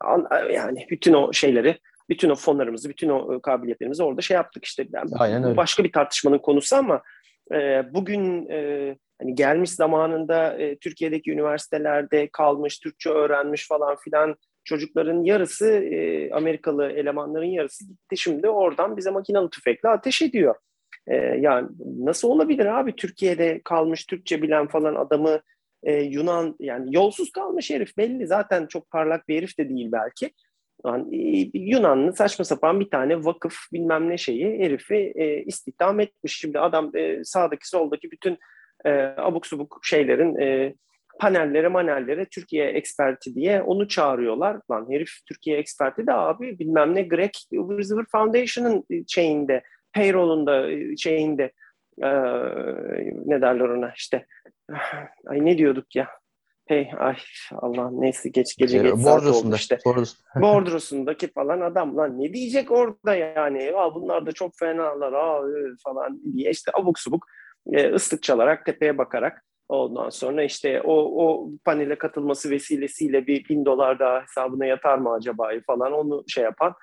Speaker 2: an, yani bütün o şeyleri bütün o fonlarımızı bütün o kabiliyetlerimizi orada şey yaptık işte. Yani Aynen öyle. başka bir tartışmanın konusu ama e, bugün e, hani gelmiş zamanında e, Türkiye'deki üniversitelerde kalmış Türkçe öğrenmiş falan filan çocukların yarısı e, Amerikalı elemanların yarısı gitti şimdi oradan bize makinalı tüfekle ateş ediyor. E, yani nasıl olabilir abi Türkiye'de kalmış Türkçe bilen falan adamı e, Yunan yani yolsuz kalmış herif belli zaten çok parlak bir herif de değil belki. Yani, e, Yunanlı saçma sapan bir tane vakıf bilmem ne şeyi herifi e, istihdam etmiş. Şimdi adam e, sağdaki soldaki bütün e, abuk subuk şeylerin e, panellere manellere Türkiye eksperti diye onu çağırıyorlar. Lan herif Türkiye eksperti de abi bilmem ne Greg ıvır zıvır Foundation'ın şeyinde payroll'unda şeyinde e, ne derler ona işte ay ne diyorduk ya hey ay Allah neyse geç gece geç saat oldu işte. Bordrosundaki falan adam lan ne diyecek orada yani ya bunlar da çok fenalar aa, falan diye işte abuk subuk e, ıslık çalarak tepeye bakarak Ondan sonra işte o, o panele katılması vesilesiyle bir bin dolar daha hesabına yatar mı acaba falan onu şey yapan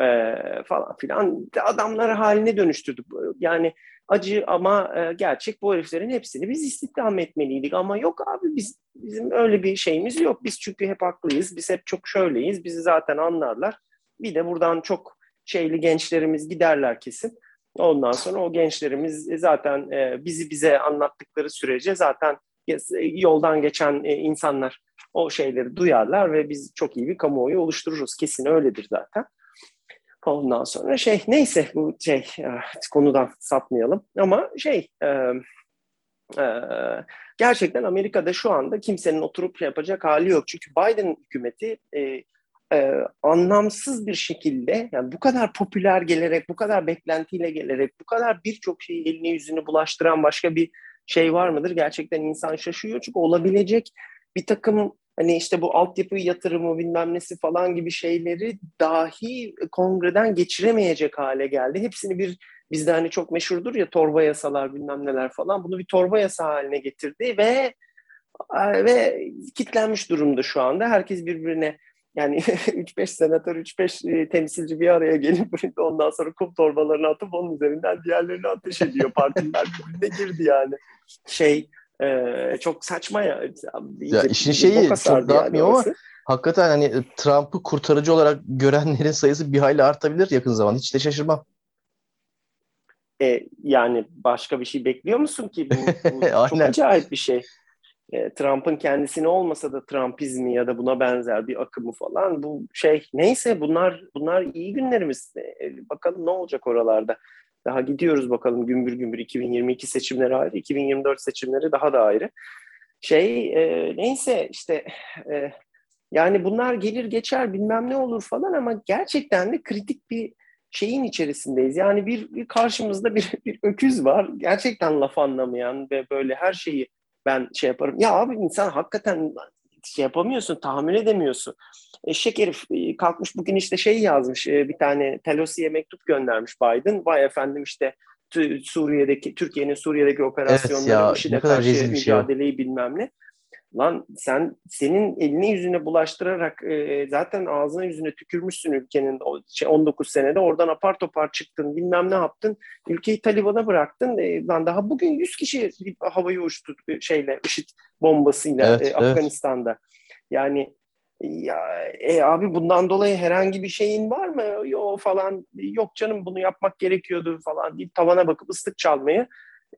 Speaker 2: e, falan filan adamları haline dönüştürdük. Yani acı ama e, gerçek bu heriflerin hepsini biz istihdam etmeliydik ama yok abi biz bizim öyle bir şeyimiz yok. Biz çünkü hep haklıyız. Biz hep çok şöyleyiz. Bizi zaten anlarlar. Bir de buradan çok şeyli gençlerimiz giderler kesin. Ondan sonra o gençlerimiz zaten e, bizi bize anlattıkları sürece zaten yoldan geçen e, insanlar o şeyleri duyarlar ve biz çok iyi bir kamuoyu oluştururuz. Kesin öyledir zaten. Ondan sonra şey neyse bu şey e, konudan sapmayalım ama şey e, e, gerçekten Amerika'da şu anda kimsenin oturup yapacak hali yok. Çünkü Biden hükümeti e, e, anlamsız bir şekilde yani bu kadar popüler gelerek, bu kadar beklentiyle gelerek, bu kadar birçok şeyi elini yüzünü bulaştıran başka bir şey var mıdır? Gerçekten insan şaşıyor çünkü olabilecek bir takım hani işte bu altyapı yatırımı bilmem nesi falan gibi şeyleri dahi kongreden geçiremeyecek hale geldi. Hepsini bir bizde hani çok meşhurdur ya torba yasalar bilmem neler falan bunu bir torba yasa haline getirdi ve ve kitlenmiş durumda şu anda. Herkes birbirine yani 3-5 senatör, 3-5 e, temsilci bir araya gelip ondan sonra kum torbalarını atıp onun üzerinden diğerlerini ateş ediyor. Partiler birbirine girdi yani. Şey e, çok saçma ya.
Speaker 1: Ya işin şeyi çok dağıtmıyor yani ama hakikaten hani Trump'ı kurtarıcı olarak görenlerin sayısı bir hayli artabilir yakın zaman. Hiç de şaşırmam.
Speaker 2: E, yani başka bir şey bekliyor musun ki? Bu, bu çok acayip bir şey. E, Trump'ın kendisini olmasa da Trumpizmi ya da buna benzer bir akımı falan bu şey neyse bunlar bunlar iyi günlerimiz. E, bakalım ne olacak oralarda. Daha gidiyoruz bakalım gümbür gümbür 2022 seçimleri ayrı, 2024 seçimleri daha da ayrı. Şey e, neyse işte e, yani bunlar gelir geçer bilmem ne olur falan ama gerçekten de kritik bir şeyin içerisindeyiz. Yani bir, bir karşımızda bir, bir öküz var. Gerçekten laf anlamayan ve böyle her şeyi ben şey yaparım. Ya abi insan hakikaten şey yapamıyorsun, tahammül edemiyorsun. Eşek herif e, kalkmış bugün işte şey yazmış, e, bir tane Pelosi'ye mektup göndermiş Biden. Vay efendim işte Suriye'deki, Türkiye'nin Suriye'deki operasyonları, evet ya, IŞİD'e karşı mücadeleyi şey. bilmem ne. Lan sen senin eline yüzüne bulaştırarak e, zaten ağzına yüzüne tükürmüşsün ülkenin o, şey, 19 senede oradan apar topar çıktın bilmem ne yaptın. Ülkeyi Taliban'a bıraktın. E, lan daha bugün 100 kişi havayı uçtu şeyle IŞİD bombasıyla evet, e, Afganistan'da. Evet. Yani ya e, abi bundan dolayı herhangi bir şeyin var mı? Yok falan. Yok canım bunu yapmak gerekiyordu falan deyip tavana bakıp ıslık çalmayı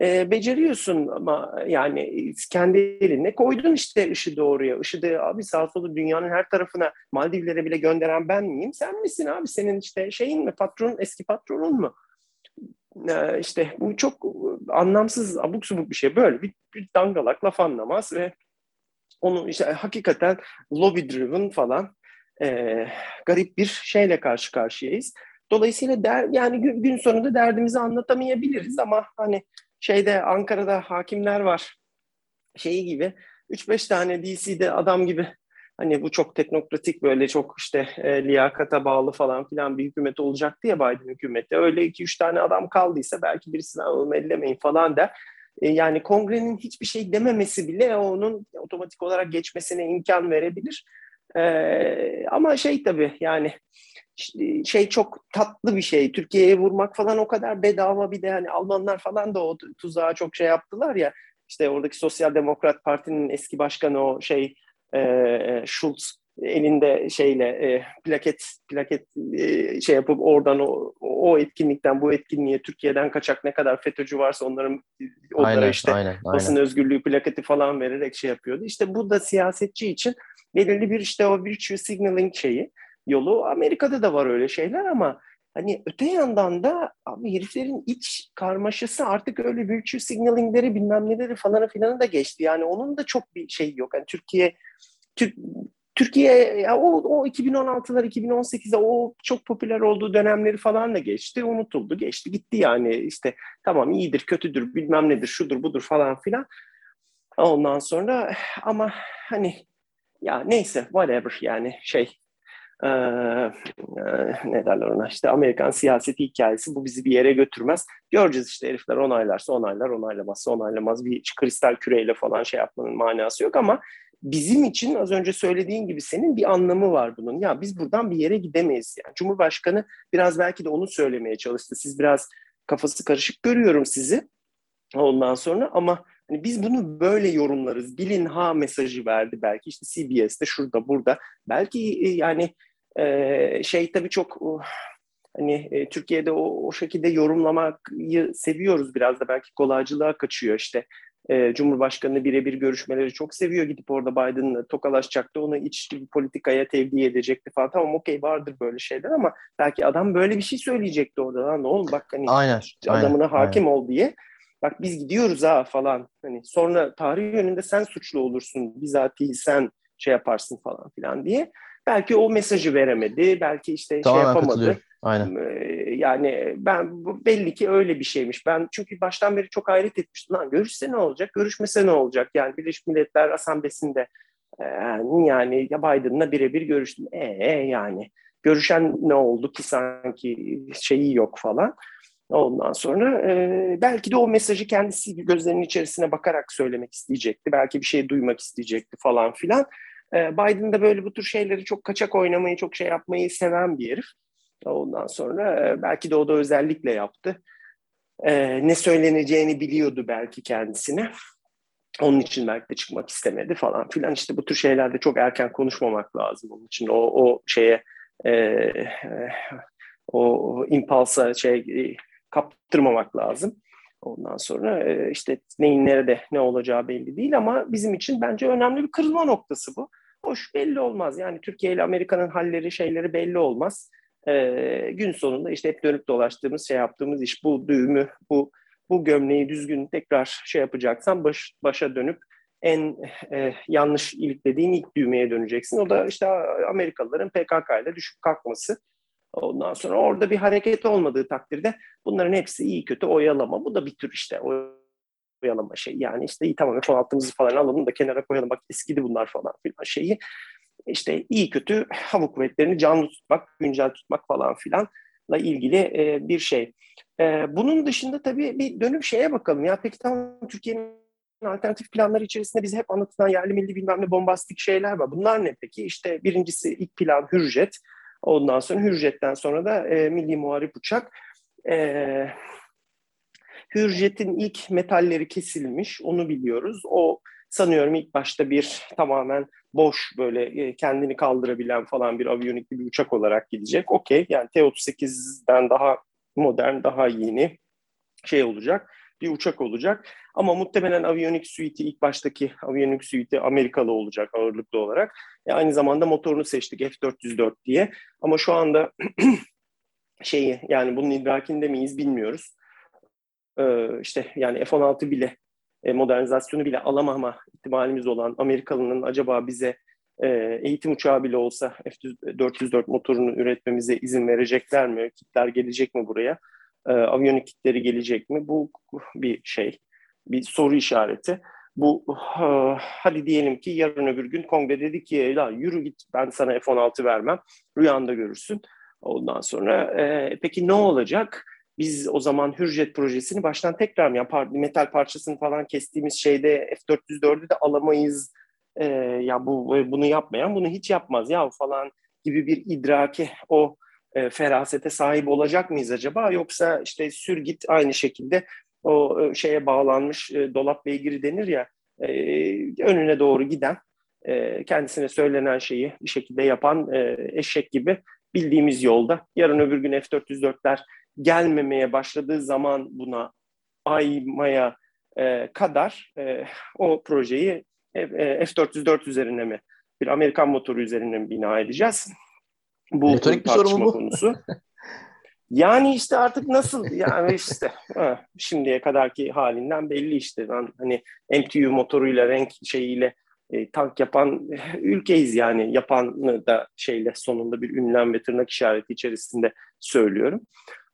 Speaker 2: e, beceriyorsun ama yani kendi eline koydun işte ışığı doğruya. Işığı abi sağ solu dünyanın her tarafına Maldivlere bile gönderen ben miyim? Sen misin abi? Senin işte şeyin mi? Patron, eski patronun mu? E, işte bu çok anlamsız, abuk subuk bir şey. Böyle bir, bir dangalak laf anlamaz ve onu işte hakikaten lobby driven falan e, garip bir şeyle karşı karşıyayız. Dolayısıyla der, yani gün, gün sonunda derdimizi anlatamayabiliriz ama hani şeyde Ankara'da hakimler var. Şeyi gibi 3-5 tane DC'de adam gibi hani bu çok teknokratik böyle çok işte e, liyakata bağlı falan filan bir hükümet olacaktı ya Biden hükümeti. Öyle 2-3 tane adam kaldıysa belki birisini alalım ellemeyin falan der. E, yani kongrenin hiçbir şey dememesi bile onun otomatik olarak geçmesine imkan verebilir. E, ama şey tabii yani şey çok tatlı bir şey. Türkiye'ye vurmak falan o kadar bedava bir de hani Almanlar falan da o tuzağa çok şey yaptılar ya. İşte oradaki Sosyal Demokrat Parti'nin eski başkanı o şey e, Schulz elinde şeyle e, plaket plaket e, şey yapıp oradan o, o etkinlikten bu etkinliğe Türkiye'den kaçak ne kadar FETÖ'cü varsa onların onlara aynen, işte aynen, basın aynen. özgürlüğü plaketi falan vererek şey yapıyordu. İşte bu da siyasetçi için belirli bir işte o virtue signaling şeyi yolu. Amerika'da da var öyle şeyler ama hani öte yandan da abi heriflerin iç karmaşası artık öyle virtue signalingleri bilmem neleri falan filanı da geçti. Yani onun da çok bir şey yok. Yani Türkiye Türk, Türkiye ya o, o 2016'lar 2018'de o çok popüler olduğu dönemleri falan da geçti. Unutuldu, geçti, gitti yani işte tamam iyidir, kötüdür, bilmem nedir, şudur, budur falan filan. Ondan sonra ama hani ya neyse whatever yani şey e, ne derler ona işte Amerikan siyaseti hikayesi bu bizi bir yere götürmez. Göreceğiz işte herifler onaylarsa onaylar, onaylamazsa onaylamaz. Bir kristal küreyle falan şey yapmanın manası yok ama bizim için az önce söylediğin gibi senin bir anlamı var bunun. Ya biz buradan bir yere gidemeyiz. Yani Cumhurbaşkanı biraz belki de onu söylemeye çalıştı. Siz biraz kafası karışık görüyorum sizi ondan sonra ama hani biz bunu böyle yorumlarız. Bilin ha mesajı verdi belki işte CBS'te şurada burada. Belki yani e, şey tabii çok uh, hani e, Türkiye'de o, o şekilde yorumlamayı seviyoruz biraz da belki kolaycılığa kaçıyor işte. E, Cumhurbaşkanı birebir görüşmeleri çok seviyor. Gidip orada Biden'la tokalaşacaktı. Onu iç politikaya tevdi edecekti falan. Tamam okey vardır böyle şeyler ama belki adam böyle bir şey söyleyecekti orada. Lan ne oğlum bak hani
Speaker 1: aynen,
Speaker 2: adamına
Speaker 1: aynen,
Speaker 2: hakim aynen. ol diye. Bak biz gidiyoruz ha falan. Hani sonra tarih yönünde sen suçlu olursun. Bizatihi sen şey yaparsın falan filan diye. Belki o mesajı veremedi, belki işte şey
Speaker 1: Tamamen
Speaker 2: yapamadı.
Speaker 1: katılıyorum. Aynen.
Speaker 2: Ee, Yani ben bu- belli ki öyle bir şeymiş. Ben çünkü baştan beri çok hayret etmiştim. Lan görüşse ne olacak, görüşmese ne olacak? Yani Birleşmiş Milletler Asamblesi'nde e, yani ya Biden'la birebir görüştüm. E yani görüşen ne oldu ki sanki şeyi yok falan. Ondan sonra e, belki de o mesajı kendisi gözlerinin içerisine bakarak söylemek isteyecekti. Belki bir şey duymak isteyecekti falan filan. E, Biden da böyle bu tür şeyleri çok kaçak oynamayı, çok şey yapmayı seven bir herif. Ondan sonra e, belki de o da özellikle yaptı. E, ne söyleneceğini biliyordu belki kendisine. Onun için belki de çıkmak istemedi falan filan. İşte bu tür şeylerde çok erken konuşmamak lazım. Onun için o, o şeye e, o impulsa şey e, kaptırmamak lazım. Ondan sonra işte neyin nerede ne olacağı belli değil ama bizim için bence önemli bir kırılma noktası bu. Hoş belli olmaz. Yani Türkiye ile Amerika'nın halleri şeyleri belli olmaz. E, gün sonunda işte hep dönüp dolaştığımız şey yaptığımız iş bu düğümü bu bu gömleği düzgün tekrar şey yapacaksan baş, başa dönüp en e, yanlış iliklediğin ilk düğmeye döneceksin. O da işte Amerikalıların PKK ile düşüp kalkması. Ondan sonra orada bir hareket olmadığı takdirde bunların hepsi iyi kötü oyalama. Bu da bir tür işte oyalama şey. Yani işte iyi tamam F-16'mızı falan alalım da kenara koyalım. Bak eskidi bunlar falan filan şeyi. İşte iyi kötü hava kuvvetlerini canlı tutmak, güncel tutmak falan filanla ilgili e, bir şey. E, bunun dışında tabii bir dönüp şeye bakalım. Ya peki tamam Türkiye'nin alternatif planları içerisinde bize hep anlatılan yerli milli bilmem ne bombastik şeyler var. Bunlar ne peki? İşte birincisi ilk plan Hürjet. Ondan sonra Hürjet'ten sonra da e, Milli Muharip Uçak. E, Hürjet'in ilk metalleri kesilmiş, onu biliyoruz. O sanıyorum ilk başta bir tamamen boş böyle e, kendini kaldırabilen falan bir aviyonikli bir uçak olarak gidecek. Okey yani T-38'den daha modern, daha yeni şey olacak bir uçak olacak. Ama muhtemelen aviyonik suite'i ilk baştaki aviyonik suite'i Amerikalı olacak ağırlıklı olarak. E aynı zamanda motorunu seçtik F-404 diye. Ama şu anda şeyi yani bunun idrakinde miyiz bilmiyoruz. Ee, işte yani F-16 bile e, modernizasyonu bile alamama ihtimalimiz olan Amerikalı'nın acaba bize e, eğitim uçağı bile olsa F-404 motorunu üretmemize izin verecekler mi? Kitler gelecek mi buraya? E, aviyonik kitleri gelecek mi? Bu bir şey, bir soru işareti. Bu uh, hadi diyelim ki yarın öbür gün kongre dedi ki la yürü git ben sana F-16 vermem. Rüyanda görürsün. Ondan sonra e, peki ne olacak? Biz o zaman Hürjet projesini baştan tekrar mı yani metal parçasını falan kestiğimiz şeyde F-404'ü de alamayız. E, ya bu bunu yapmayan bunu hiç yapmaz ya falan gibi bir idrake o e, ferasete sahip olacak mıyız acaba? Yoksa işte sür git aynı şekilde o e, şeye bağlanmış e, dolap beygiri denir ya e, önüne doğru giden e, kendisine söylenen şeyi bir şekilde yapan e, eşek gibi bildiğimiz yolda. Yarın öbür gün F-404'ler gelmemeye başladığı zaman buna aymaya e, kadar e, o projeyi e, F-404 üzerine mi bir Amerikan motoru üzerine mi bina edeceğiz?
Speaker 1: Bu Retorik bir soru mu bu?
Speaker 2: konusu. Yani işte artık nasıl yani işte ha, şimdiye kadarki halinden belli işte. Ben hani MTU motoruyla renk şeyiyle e, tank yapan ülkeyiz yani yapanı da şeyle sonunda bir ünlem ve tırnak işareti içerisinde söylüyorum.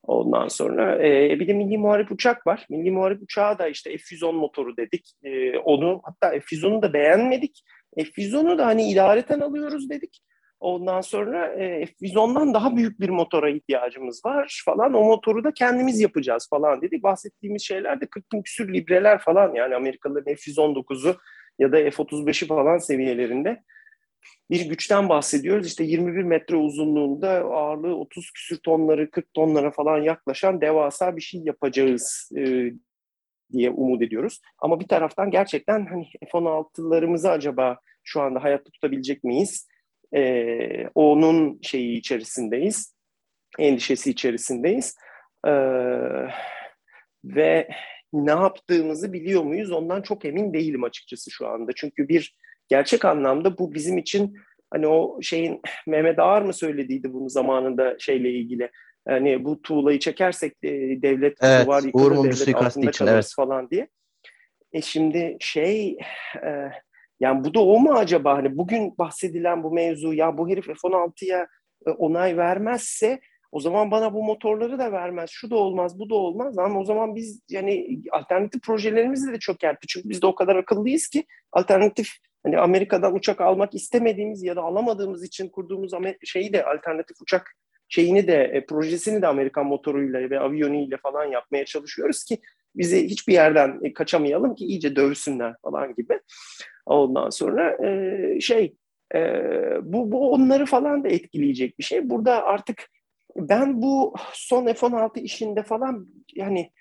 Speaker 2: Ondan sonra e, bir de milli muharip uçak var. Milli muharip uçağı da işte F-110 motoru dedik. E, onu hatta F-110'u da beğenmedik. F-110'u da hani idareten alıyoruz dedik. Ondan sonra e, F-110'dan daha büyük bir motora ihtiyacımız var falan. O motoru da kendimiz yapacağız falan dedik. Bahsettiğimiz şeyler de 40 bin küsür libreler falan. Yani Amerikalıların F-119'u ya da F-35'i falan seviyelerinde bir güçten bahsediyoruz. İşte 21 metre uzunluğunda ağırlığı 30 küsür tonları 40 tonlara falan yaklaşan devasa bir şey yapacağız e, diye umut ediyoruz. Ama bir taraftan gerçekten hani F-16'larımızı acaba şu anda hayatta tutabilecek miyiz? E, onun şeyi içerisindeyiz. Endişesi içerisindeyiz. E, ve ne yaptığımızı biliyor muyuz? Ondan çok emin değilim açıkçası şu anda. Çünkü bir gerçek anlamda bu bizim için hani o şeyin Mehmet Ağar mı söylediydi bunu zamanında şeyle ilgili. Hani bu tuğlayı çekersek e, devlet
Speaker 1: evet,
Speaker 2: var
Speaker 1: yıkılır, devlet altında
Speaker 2: için, evet. falan diye. E şimdi şey e, Yani bu da o mu acaba? Hani bugün bahsedilen bu mevzu ya bu herif F-16'ya e, onay vermezse o zaman bana bu motorları da vermez. Şu da olmaz, bu da olmaz. Ama o zaman biz yani alternatif projelerimizi de çökertti. Çünkü biz de o kadar akıllıyız ki alternatif hani Amerika'dan uçak almak istemediğimiz ya da alamadığımız için kurduğumuz şeyi de alternatif uçak şeyini de e, projesini de Amerikan motoruyla ve aviyonuyla falan yapmaya çalışıyoruz ki bizi hiçbir yerden e, kaçamayalım ki iyice dövsünler falan gibi. Ondan sonra e, şey e, bu, bu onları falan da etkileyecek bir şey. Burada artık ben bu son F-16 işinde falan yani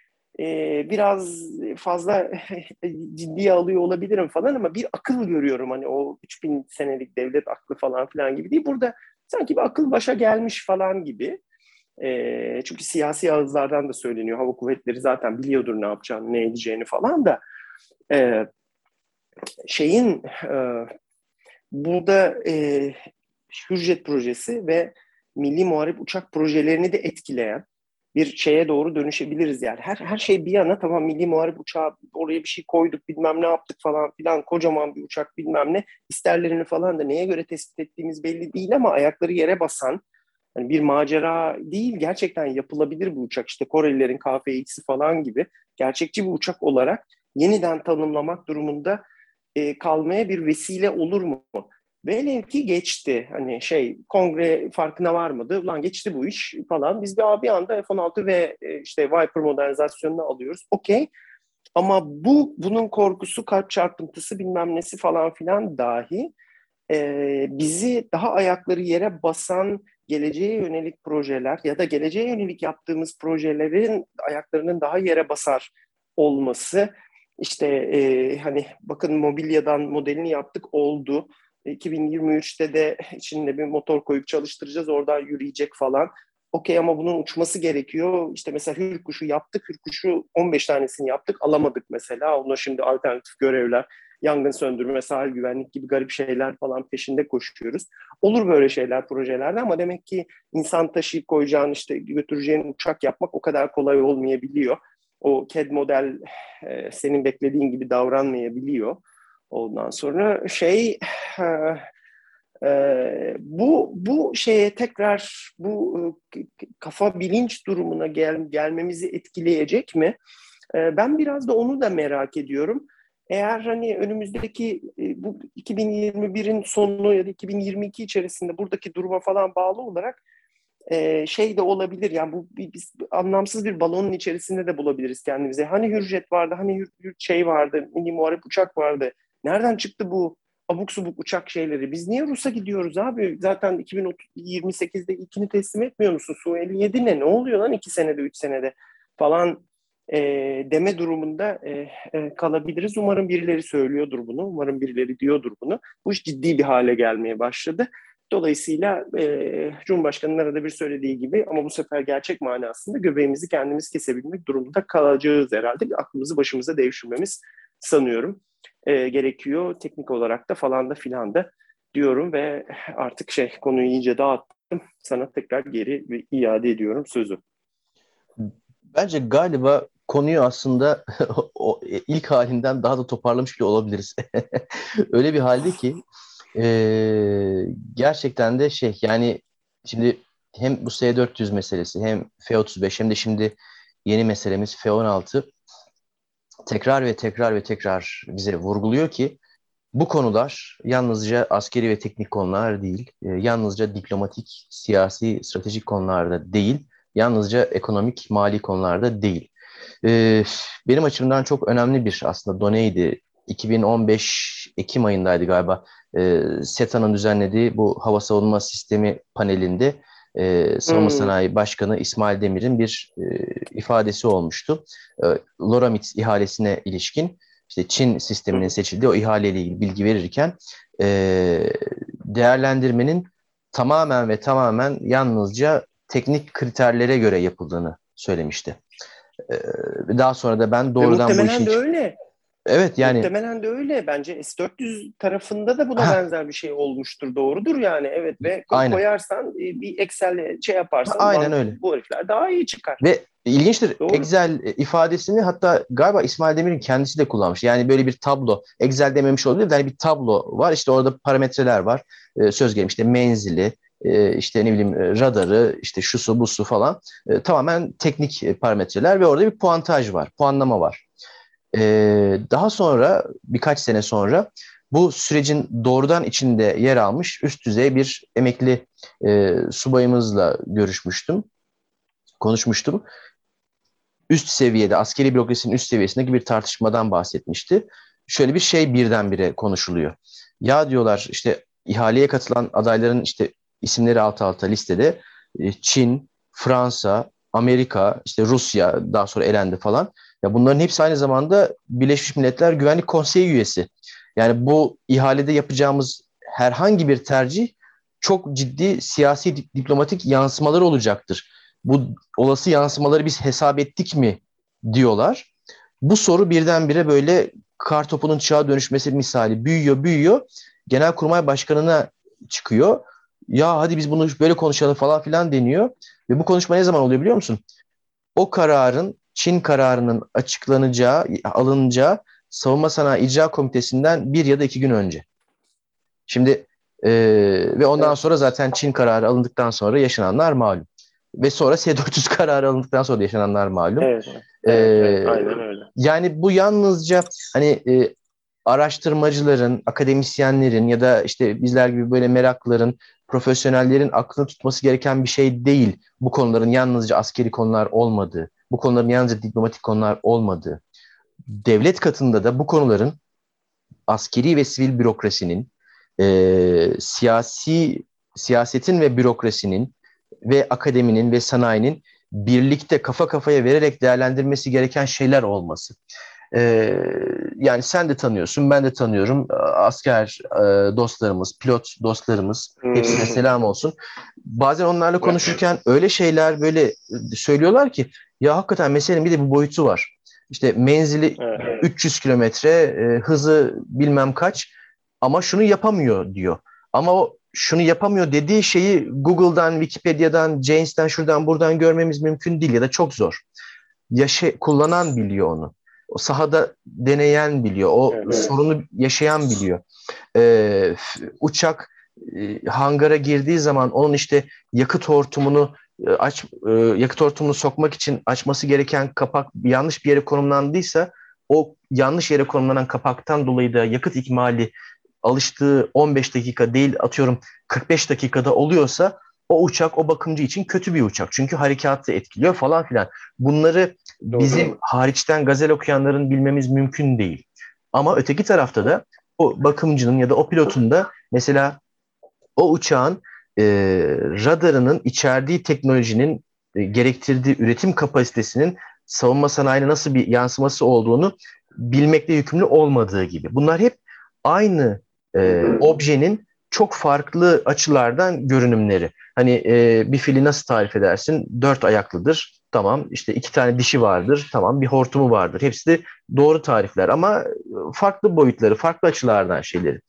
Speaker 2: e, biraz fazla ciddiye alıyor olabilirim falan ama bir akıl görüyorum hani o 3000 senelik devlet aklı falan filan gibi değil. Burada sanki bir akıl başa gelmiş falan gibi. E, çünkü siyasi ağızlardan da söyleniyor. Hava kuvvetleri zaten biliyordur ne yapacağını, ne edeceğini falan da. E, şeyin e, burada e, Hürjet projesi ve milli muharip uçak projelerini de etkileyen bir şeye doğru dönüşebiliriz yani. Her her şey bir yana tamam milli muharip uçağı oraya bir şey koyduk bilmem ne yaptık falan filan kocaman bir uçak bilmem ne isterlerini falan da neye göre tespit ettiğimiz belli değil ama ayakları yere basan hani bir macera değil gerçekten yapılabilir bu uçak işte Korelilerin KF-X'i falan gibi gerçekçi bir uçak olarak yeniden tanımlamak durumunda e, kalmaya bir vesile olur mu? Velev ki geçti. Hani şey kongre farkına varmadı. Ulan geçti bu iş falan. Biz bir, bir anda F-16 ve e, işte Viper modernizasyonunu alıyoruz. Okey. Ama bu bunun korkusu, kalp çarpıntısı bilmem nesi falan filan dahi e, bizi daha ayakları yere basan geleceğe yönelik projeler ya da geleceğe yönelik yaptığımız projelerin ayaklarının daha yere basar olması işte e, hani bakın mobilyadan modelini yaptık oldu 2023'te de içinde bir motor koyup çalıştıracağız oradan yürüyecek falan. Okey ama bunun uçması gerekiyor. İşte mesela Hürkuş'u yaptık. Hürkuş'u 15 tanesini yaptık. Alamadık mesela. Ona şimdi alternatif görevler, yangın söndürme, sahil güvenlik gibi garip şeyler falan peşinde koşuyoruz. Olur böyle şeyler projelerde ama demek ki insan taşıyıp koyacağın işte götüreceğin uçak yapmak o kadar kolay olmayabiliyor. O CAD model e, senin beklediğin gibi davranmayabiliyor. Ondan sonra şey e, e, bu bu şeye tekrar bu e, kafa bilinç durumuna gel, gelmemizi etkileyecek mi? E, ben biraz da onu da merak ediyorum. Eğer hani önümüzdeki e, bu 2021'in sonu ya da 2022 içerisinde buradaki duruma falan bağlı olarak şey de olabilir yani bu biz anlamsız bir balonun içerisinde de bulabiliriz kendimize. Hani hürjet vardı, hani hür şey vardı, mini muharip uçak vardı. Nereden çıktı bu abuk subuk uçak şeyleri? Biz niye Rus'a gidiyoruz abi? Zaten 2028'de ilkini teslim etmiyor musun? Su 57 ne? Ne oluyor lan iki senede, üç senede falan e, deme durumunda e, e, kalabiliriz. Umarım birileri söylüyordur bunu. Umarım birileri diyordur bunu. Bu iş ciddi bir hale gelmeye başladı. Dolayısıyla e, Cumhurbaşkanı'nın arada bir söylediği gibi ama bu sefer gerçek manasında göbeğimizi kendimiz kesebilmek durumunda kalacağız herhalde. Aklımızı başımıza devşirmemiz sanıyorum e, gerekiyor. Teknik olarak da falan da filan da diyorum ve artık şey konuyu iyice dağıttım. Sana tekrar geri iade ediyorum sözü.
Speaker 1: Bence galiba konuyu aslında o ilk halinden daha da toparlamış bile olabiliriz. Öyle bir halde ki e, gerçekten de şey yani şimdi hem bu S-400 meselesi hem F-35 hem de şimdi yeni meselemiz F-16 tekrar ve tekrar ve tekrar bize vurguluyor ki bu konular yalnızca askeri ve teknik konular değil, e, yalnızca diplomatik, siyasi, stratejik konularda değil, yalnızca ekonomik, mali konularda değil. E, benim açımdan çok önemli bir aslında doneydi. 2015 Ekim ayındaydı galiba. E, SETA'nın düzenlediği bu hava savunma sistemi panelinde e, Savunma hmm. Sanayi Başkanı İsmail Demir'in bir e, ifadesi olmuştu. E, Loramit ihalesine ilişkin işte Çin sisteminin seçildiği o ihaleyle ilgili bilgi verirken e, değerlendirmenin tamamen ve tamamen yalnızca teknik kriterlere göre yapıldığını söylemişti. E, daha sonra da ben doğrudan bu işi...
Speaker 2: de öyle.
Speaker 1: Evet yani.
Speaker 2: Muhtemelen de öyle. Bence S-400 tarafında da buna ha. benzer bir şey olmuştur. Doğrudur yani. Evet ve Aynen. koyarsan e, bir Excel'le şey yaparsan
Speaker 1: Aynen öyle.
Speaker 2: bu herifler daha iyi çıkar.
Speaker 1: Ve İlginçtir. Doğru. Excel ifadesini hatta galiba İsmail Demir'in kendisi de kullanmış. Yani böyle bir tablo. Excel dememiş olabilir de hani bir tablo var. İşte orada parametreler var. Ee, söz gelimi işte menzili, e, işte ne bileyim radarı, işte şusu busu falan. Tamamen teknik parametreler ve orada bir puantaj var. Puanlama var. Ee, daha sonra birkaç sene sonra bu sürecin doğrudan içinde yer almış üst düzey bir emekli e, subayımızla görüşmüştüm, konuşmuştum üst seviyede, askeri bürokrasinin üst seviyesindeki bir tartışmadan bahsetmişti. Şöyle bir şey birdenbire konuşuluyor. Ya diyorlar işte ihaleye katılan adayların işte isimleri alt alta listede e, Çin, Fransa, Amerika, işte Rusya daha sonra elendi falan. Ya bunların hepsi aynı zamanda Birleşmiş Milletler Güvenlik Konseyi üyesi. Yani bu ihalede yapacağımız herhangi bir tercih çok ciddi siyasi diplomatik yansımaları olacaktır bu olası yansımaları biz hesap ettik mi diyorlar. Bu soru birdenbire böyle kar topunun çığa dönüşmesi misali büyüyor büyüyor. Genelkurmay Başkanı'na çıkıyor. Ya hadi biz bunu böyle konuşalım falan filan deniyor. Ve bu konuşma ne zaman oluyor biliyor musun? O kararın Çin kararının açıklanacağı, alınacağı Savunma Sanayi İcra Komitesi'nden bir ya da iki gün önce. Şimdi e, ve ondan sonra zaten Çin kararı alındıktan sonra yaşananlar malum ve sonra S-400 kararı alındıktan sonra yaşananlar malum.
Speaker 2: Evet, ee, evet, aynen öyle.
Speaker 1: Yani bu yalnızca hani e, araştırmacıların, akademisyenlerin ya da işte bizler gibi böyle meraklıların, profesyonellerin aklını tutması gereken bir şey değil. Bu konuların yalnızca askeri konular olmadığı, bu konuların yalnızca diplomatik konular olmadığı. Devlet katında da bu konuların askeri ve sivil bürokrasinin, e, siyasi siyasetin ve bürokrasinin ve akademinin ve sanayinin birlikte kafa kafaya vererek değerlendirmesi gereken şeyler olması. Ee, yani sen de tanıyorsun, ben de tanıyorum. Asker e, dostlarımız, pilot dostlarımız, hepsine hmm. selam olsun. Bazen onlarla konuşurken öyle şeyler böyle söylüyorlar ki ya hakikaten meselenin bir de bir boyutu var. İşte menzili 300 kilometre, e, hızı bilmem kaç ama şunu yapamıyor diyor. Ama o şunu yapamıyor dediği şeyi Google'dan, Wikipedia'dan, James'ten şuradan buradan görmemiz mümkün değil ya da çok zor. Yaşa kullanan biliyor onu. O sahada deneyen biliyor. O evet. sorunu yaşayan biliyor. Ee, uçak e, hangara girdiği zaman onun işte yakıt hortumunu e, aç e, yakıt hortumunu sokmak için açması gereken kapak yanlış bir yere konumlandıysa o yanlış yere konumlanan kapaktan dolayı da yakıt ikmali alıştığı 15 dakika değil atıyorum 45 dakikada oluyorsa o uçak o bakımcı için kötü bir uçak. Çünkü harekatı etkiliyor falan filan. Bunları Doğru. bizim hariçten gazel okuyanların bilmemiz mümkün değil. Ama öteki tarafta da o bakımcının ya da o pilotun da mesela o uçağın e, radarının içerdiği teknolojinin e, gerektirdiği üretim kapasitesinin savunma sanayine nasıl bir yansıması olduğunu bilmekle yükümlü olmadığı gibi. Bunlar hep aynı e, objenin çok farklı açılardan görünümleri. Hani e, bir fili nasıl tarif edersin? Dört ayaklıdır. Tamam işte iki tane dişi vardır. Tamam bir hortumu vardır. Hepsi de doğru tarifler ama farklı boyutları, farklı açılardan şeyleri.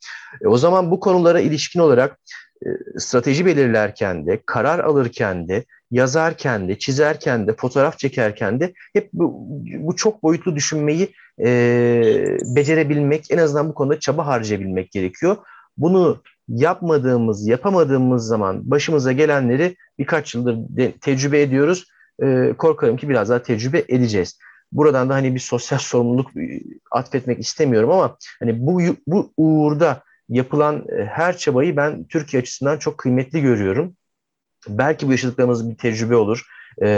Speaker 1: E, o zaman bu konulara ilişkin olarak e, strateji belirlerken de, karar alırken de, yazarken de, çizerken de, fotoğraf çekerken de hep bu, bu çok boyutlu düşünmeyi e, becerebilmek, en azından bu konuda çaba harcayabilmek gerekiyor. Bunu yapmadığımız, yapamadığımız zaman başımıza gelenleri birkaç yıldır de, tecrübe ediyoruz. E, korkarım ki biraz daha tecrübe edeceğiz. Buradan da hani bir sosyal sorumluluk e, atfetmek istemiyorum ama hani bu bu uğurda yapılan e, her çabayı ben Türkiye açısından çok kıymetli görüyorum. Belki bu yaşadıklarımız bir tecrübe olur. E,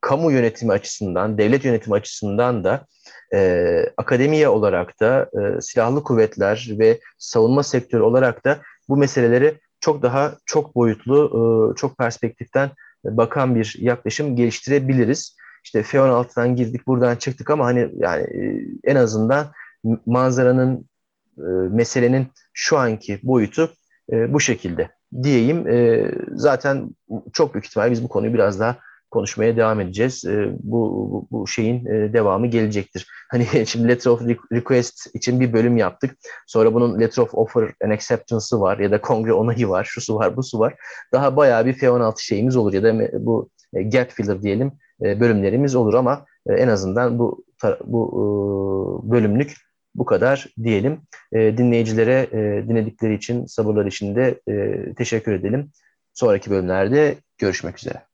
Speaker 1: kamu yönetimi açısından, devlet yönetimi açısından da e, akademiye olarak da e, silahlı kuvvetler ve savunma sektörü olarak da bu meseleleri çok daha çok boyutlu, e, çok perspektiften bakan bir yaklaşım geliştirebiliriz. İşte F-16'dan girdik, buradan çıktık ama hani yani e, en azından manzaranın, e, meselenin şu anki boyutu e, bu şekilde diyeyim. E, zaten çok büyük ihtimal biz bu konuyu biraz daha konuşmaya devam edeceğiz. E, bu, bu, bu şeyin e, devamı gelecektir. Hani şimdi Letter of Request için bir bölüm yaptık. Sonra bunun Letter of Offer and Acceptance'ı var ya da kongre onayı var, şusu var, busu var. Daha bayağı bir F-16 şeyimiz olur ya da bu e, gap filler diyelim e, bölümlerimiz olur ama e, en azından bu bu bölümlük bu kadar diyelim. Dinleyicilere dinledikleri için, sabırlar için de teşekkür edelim. Sonraki bölümlerde görüşmek üzere.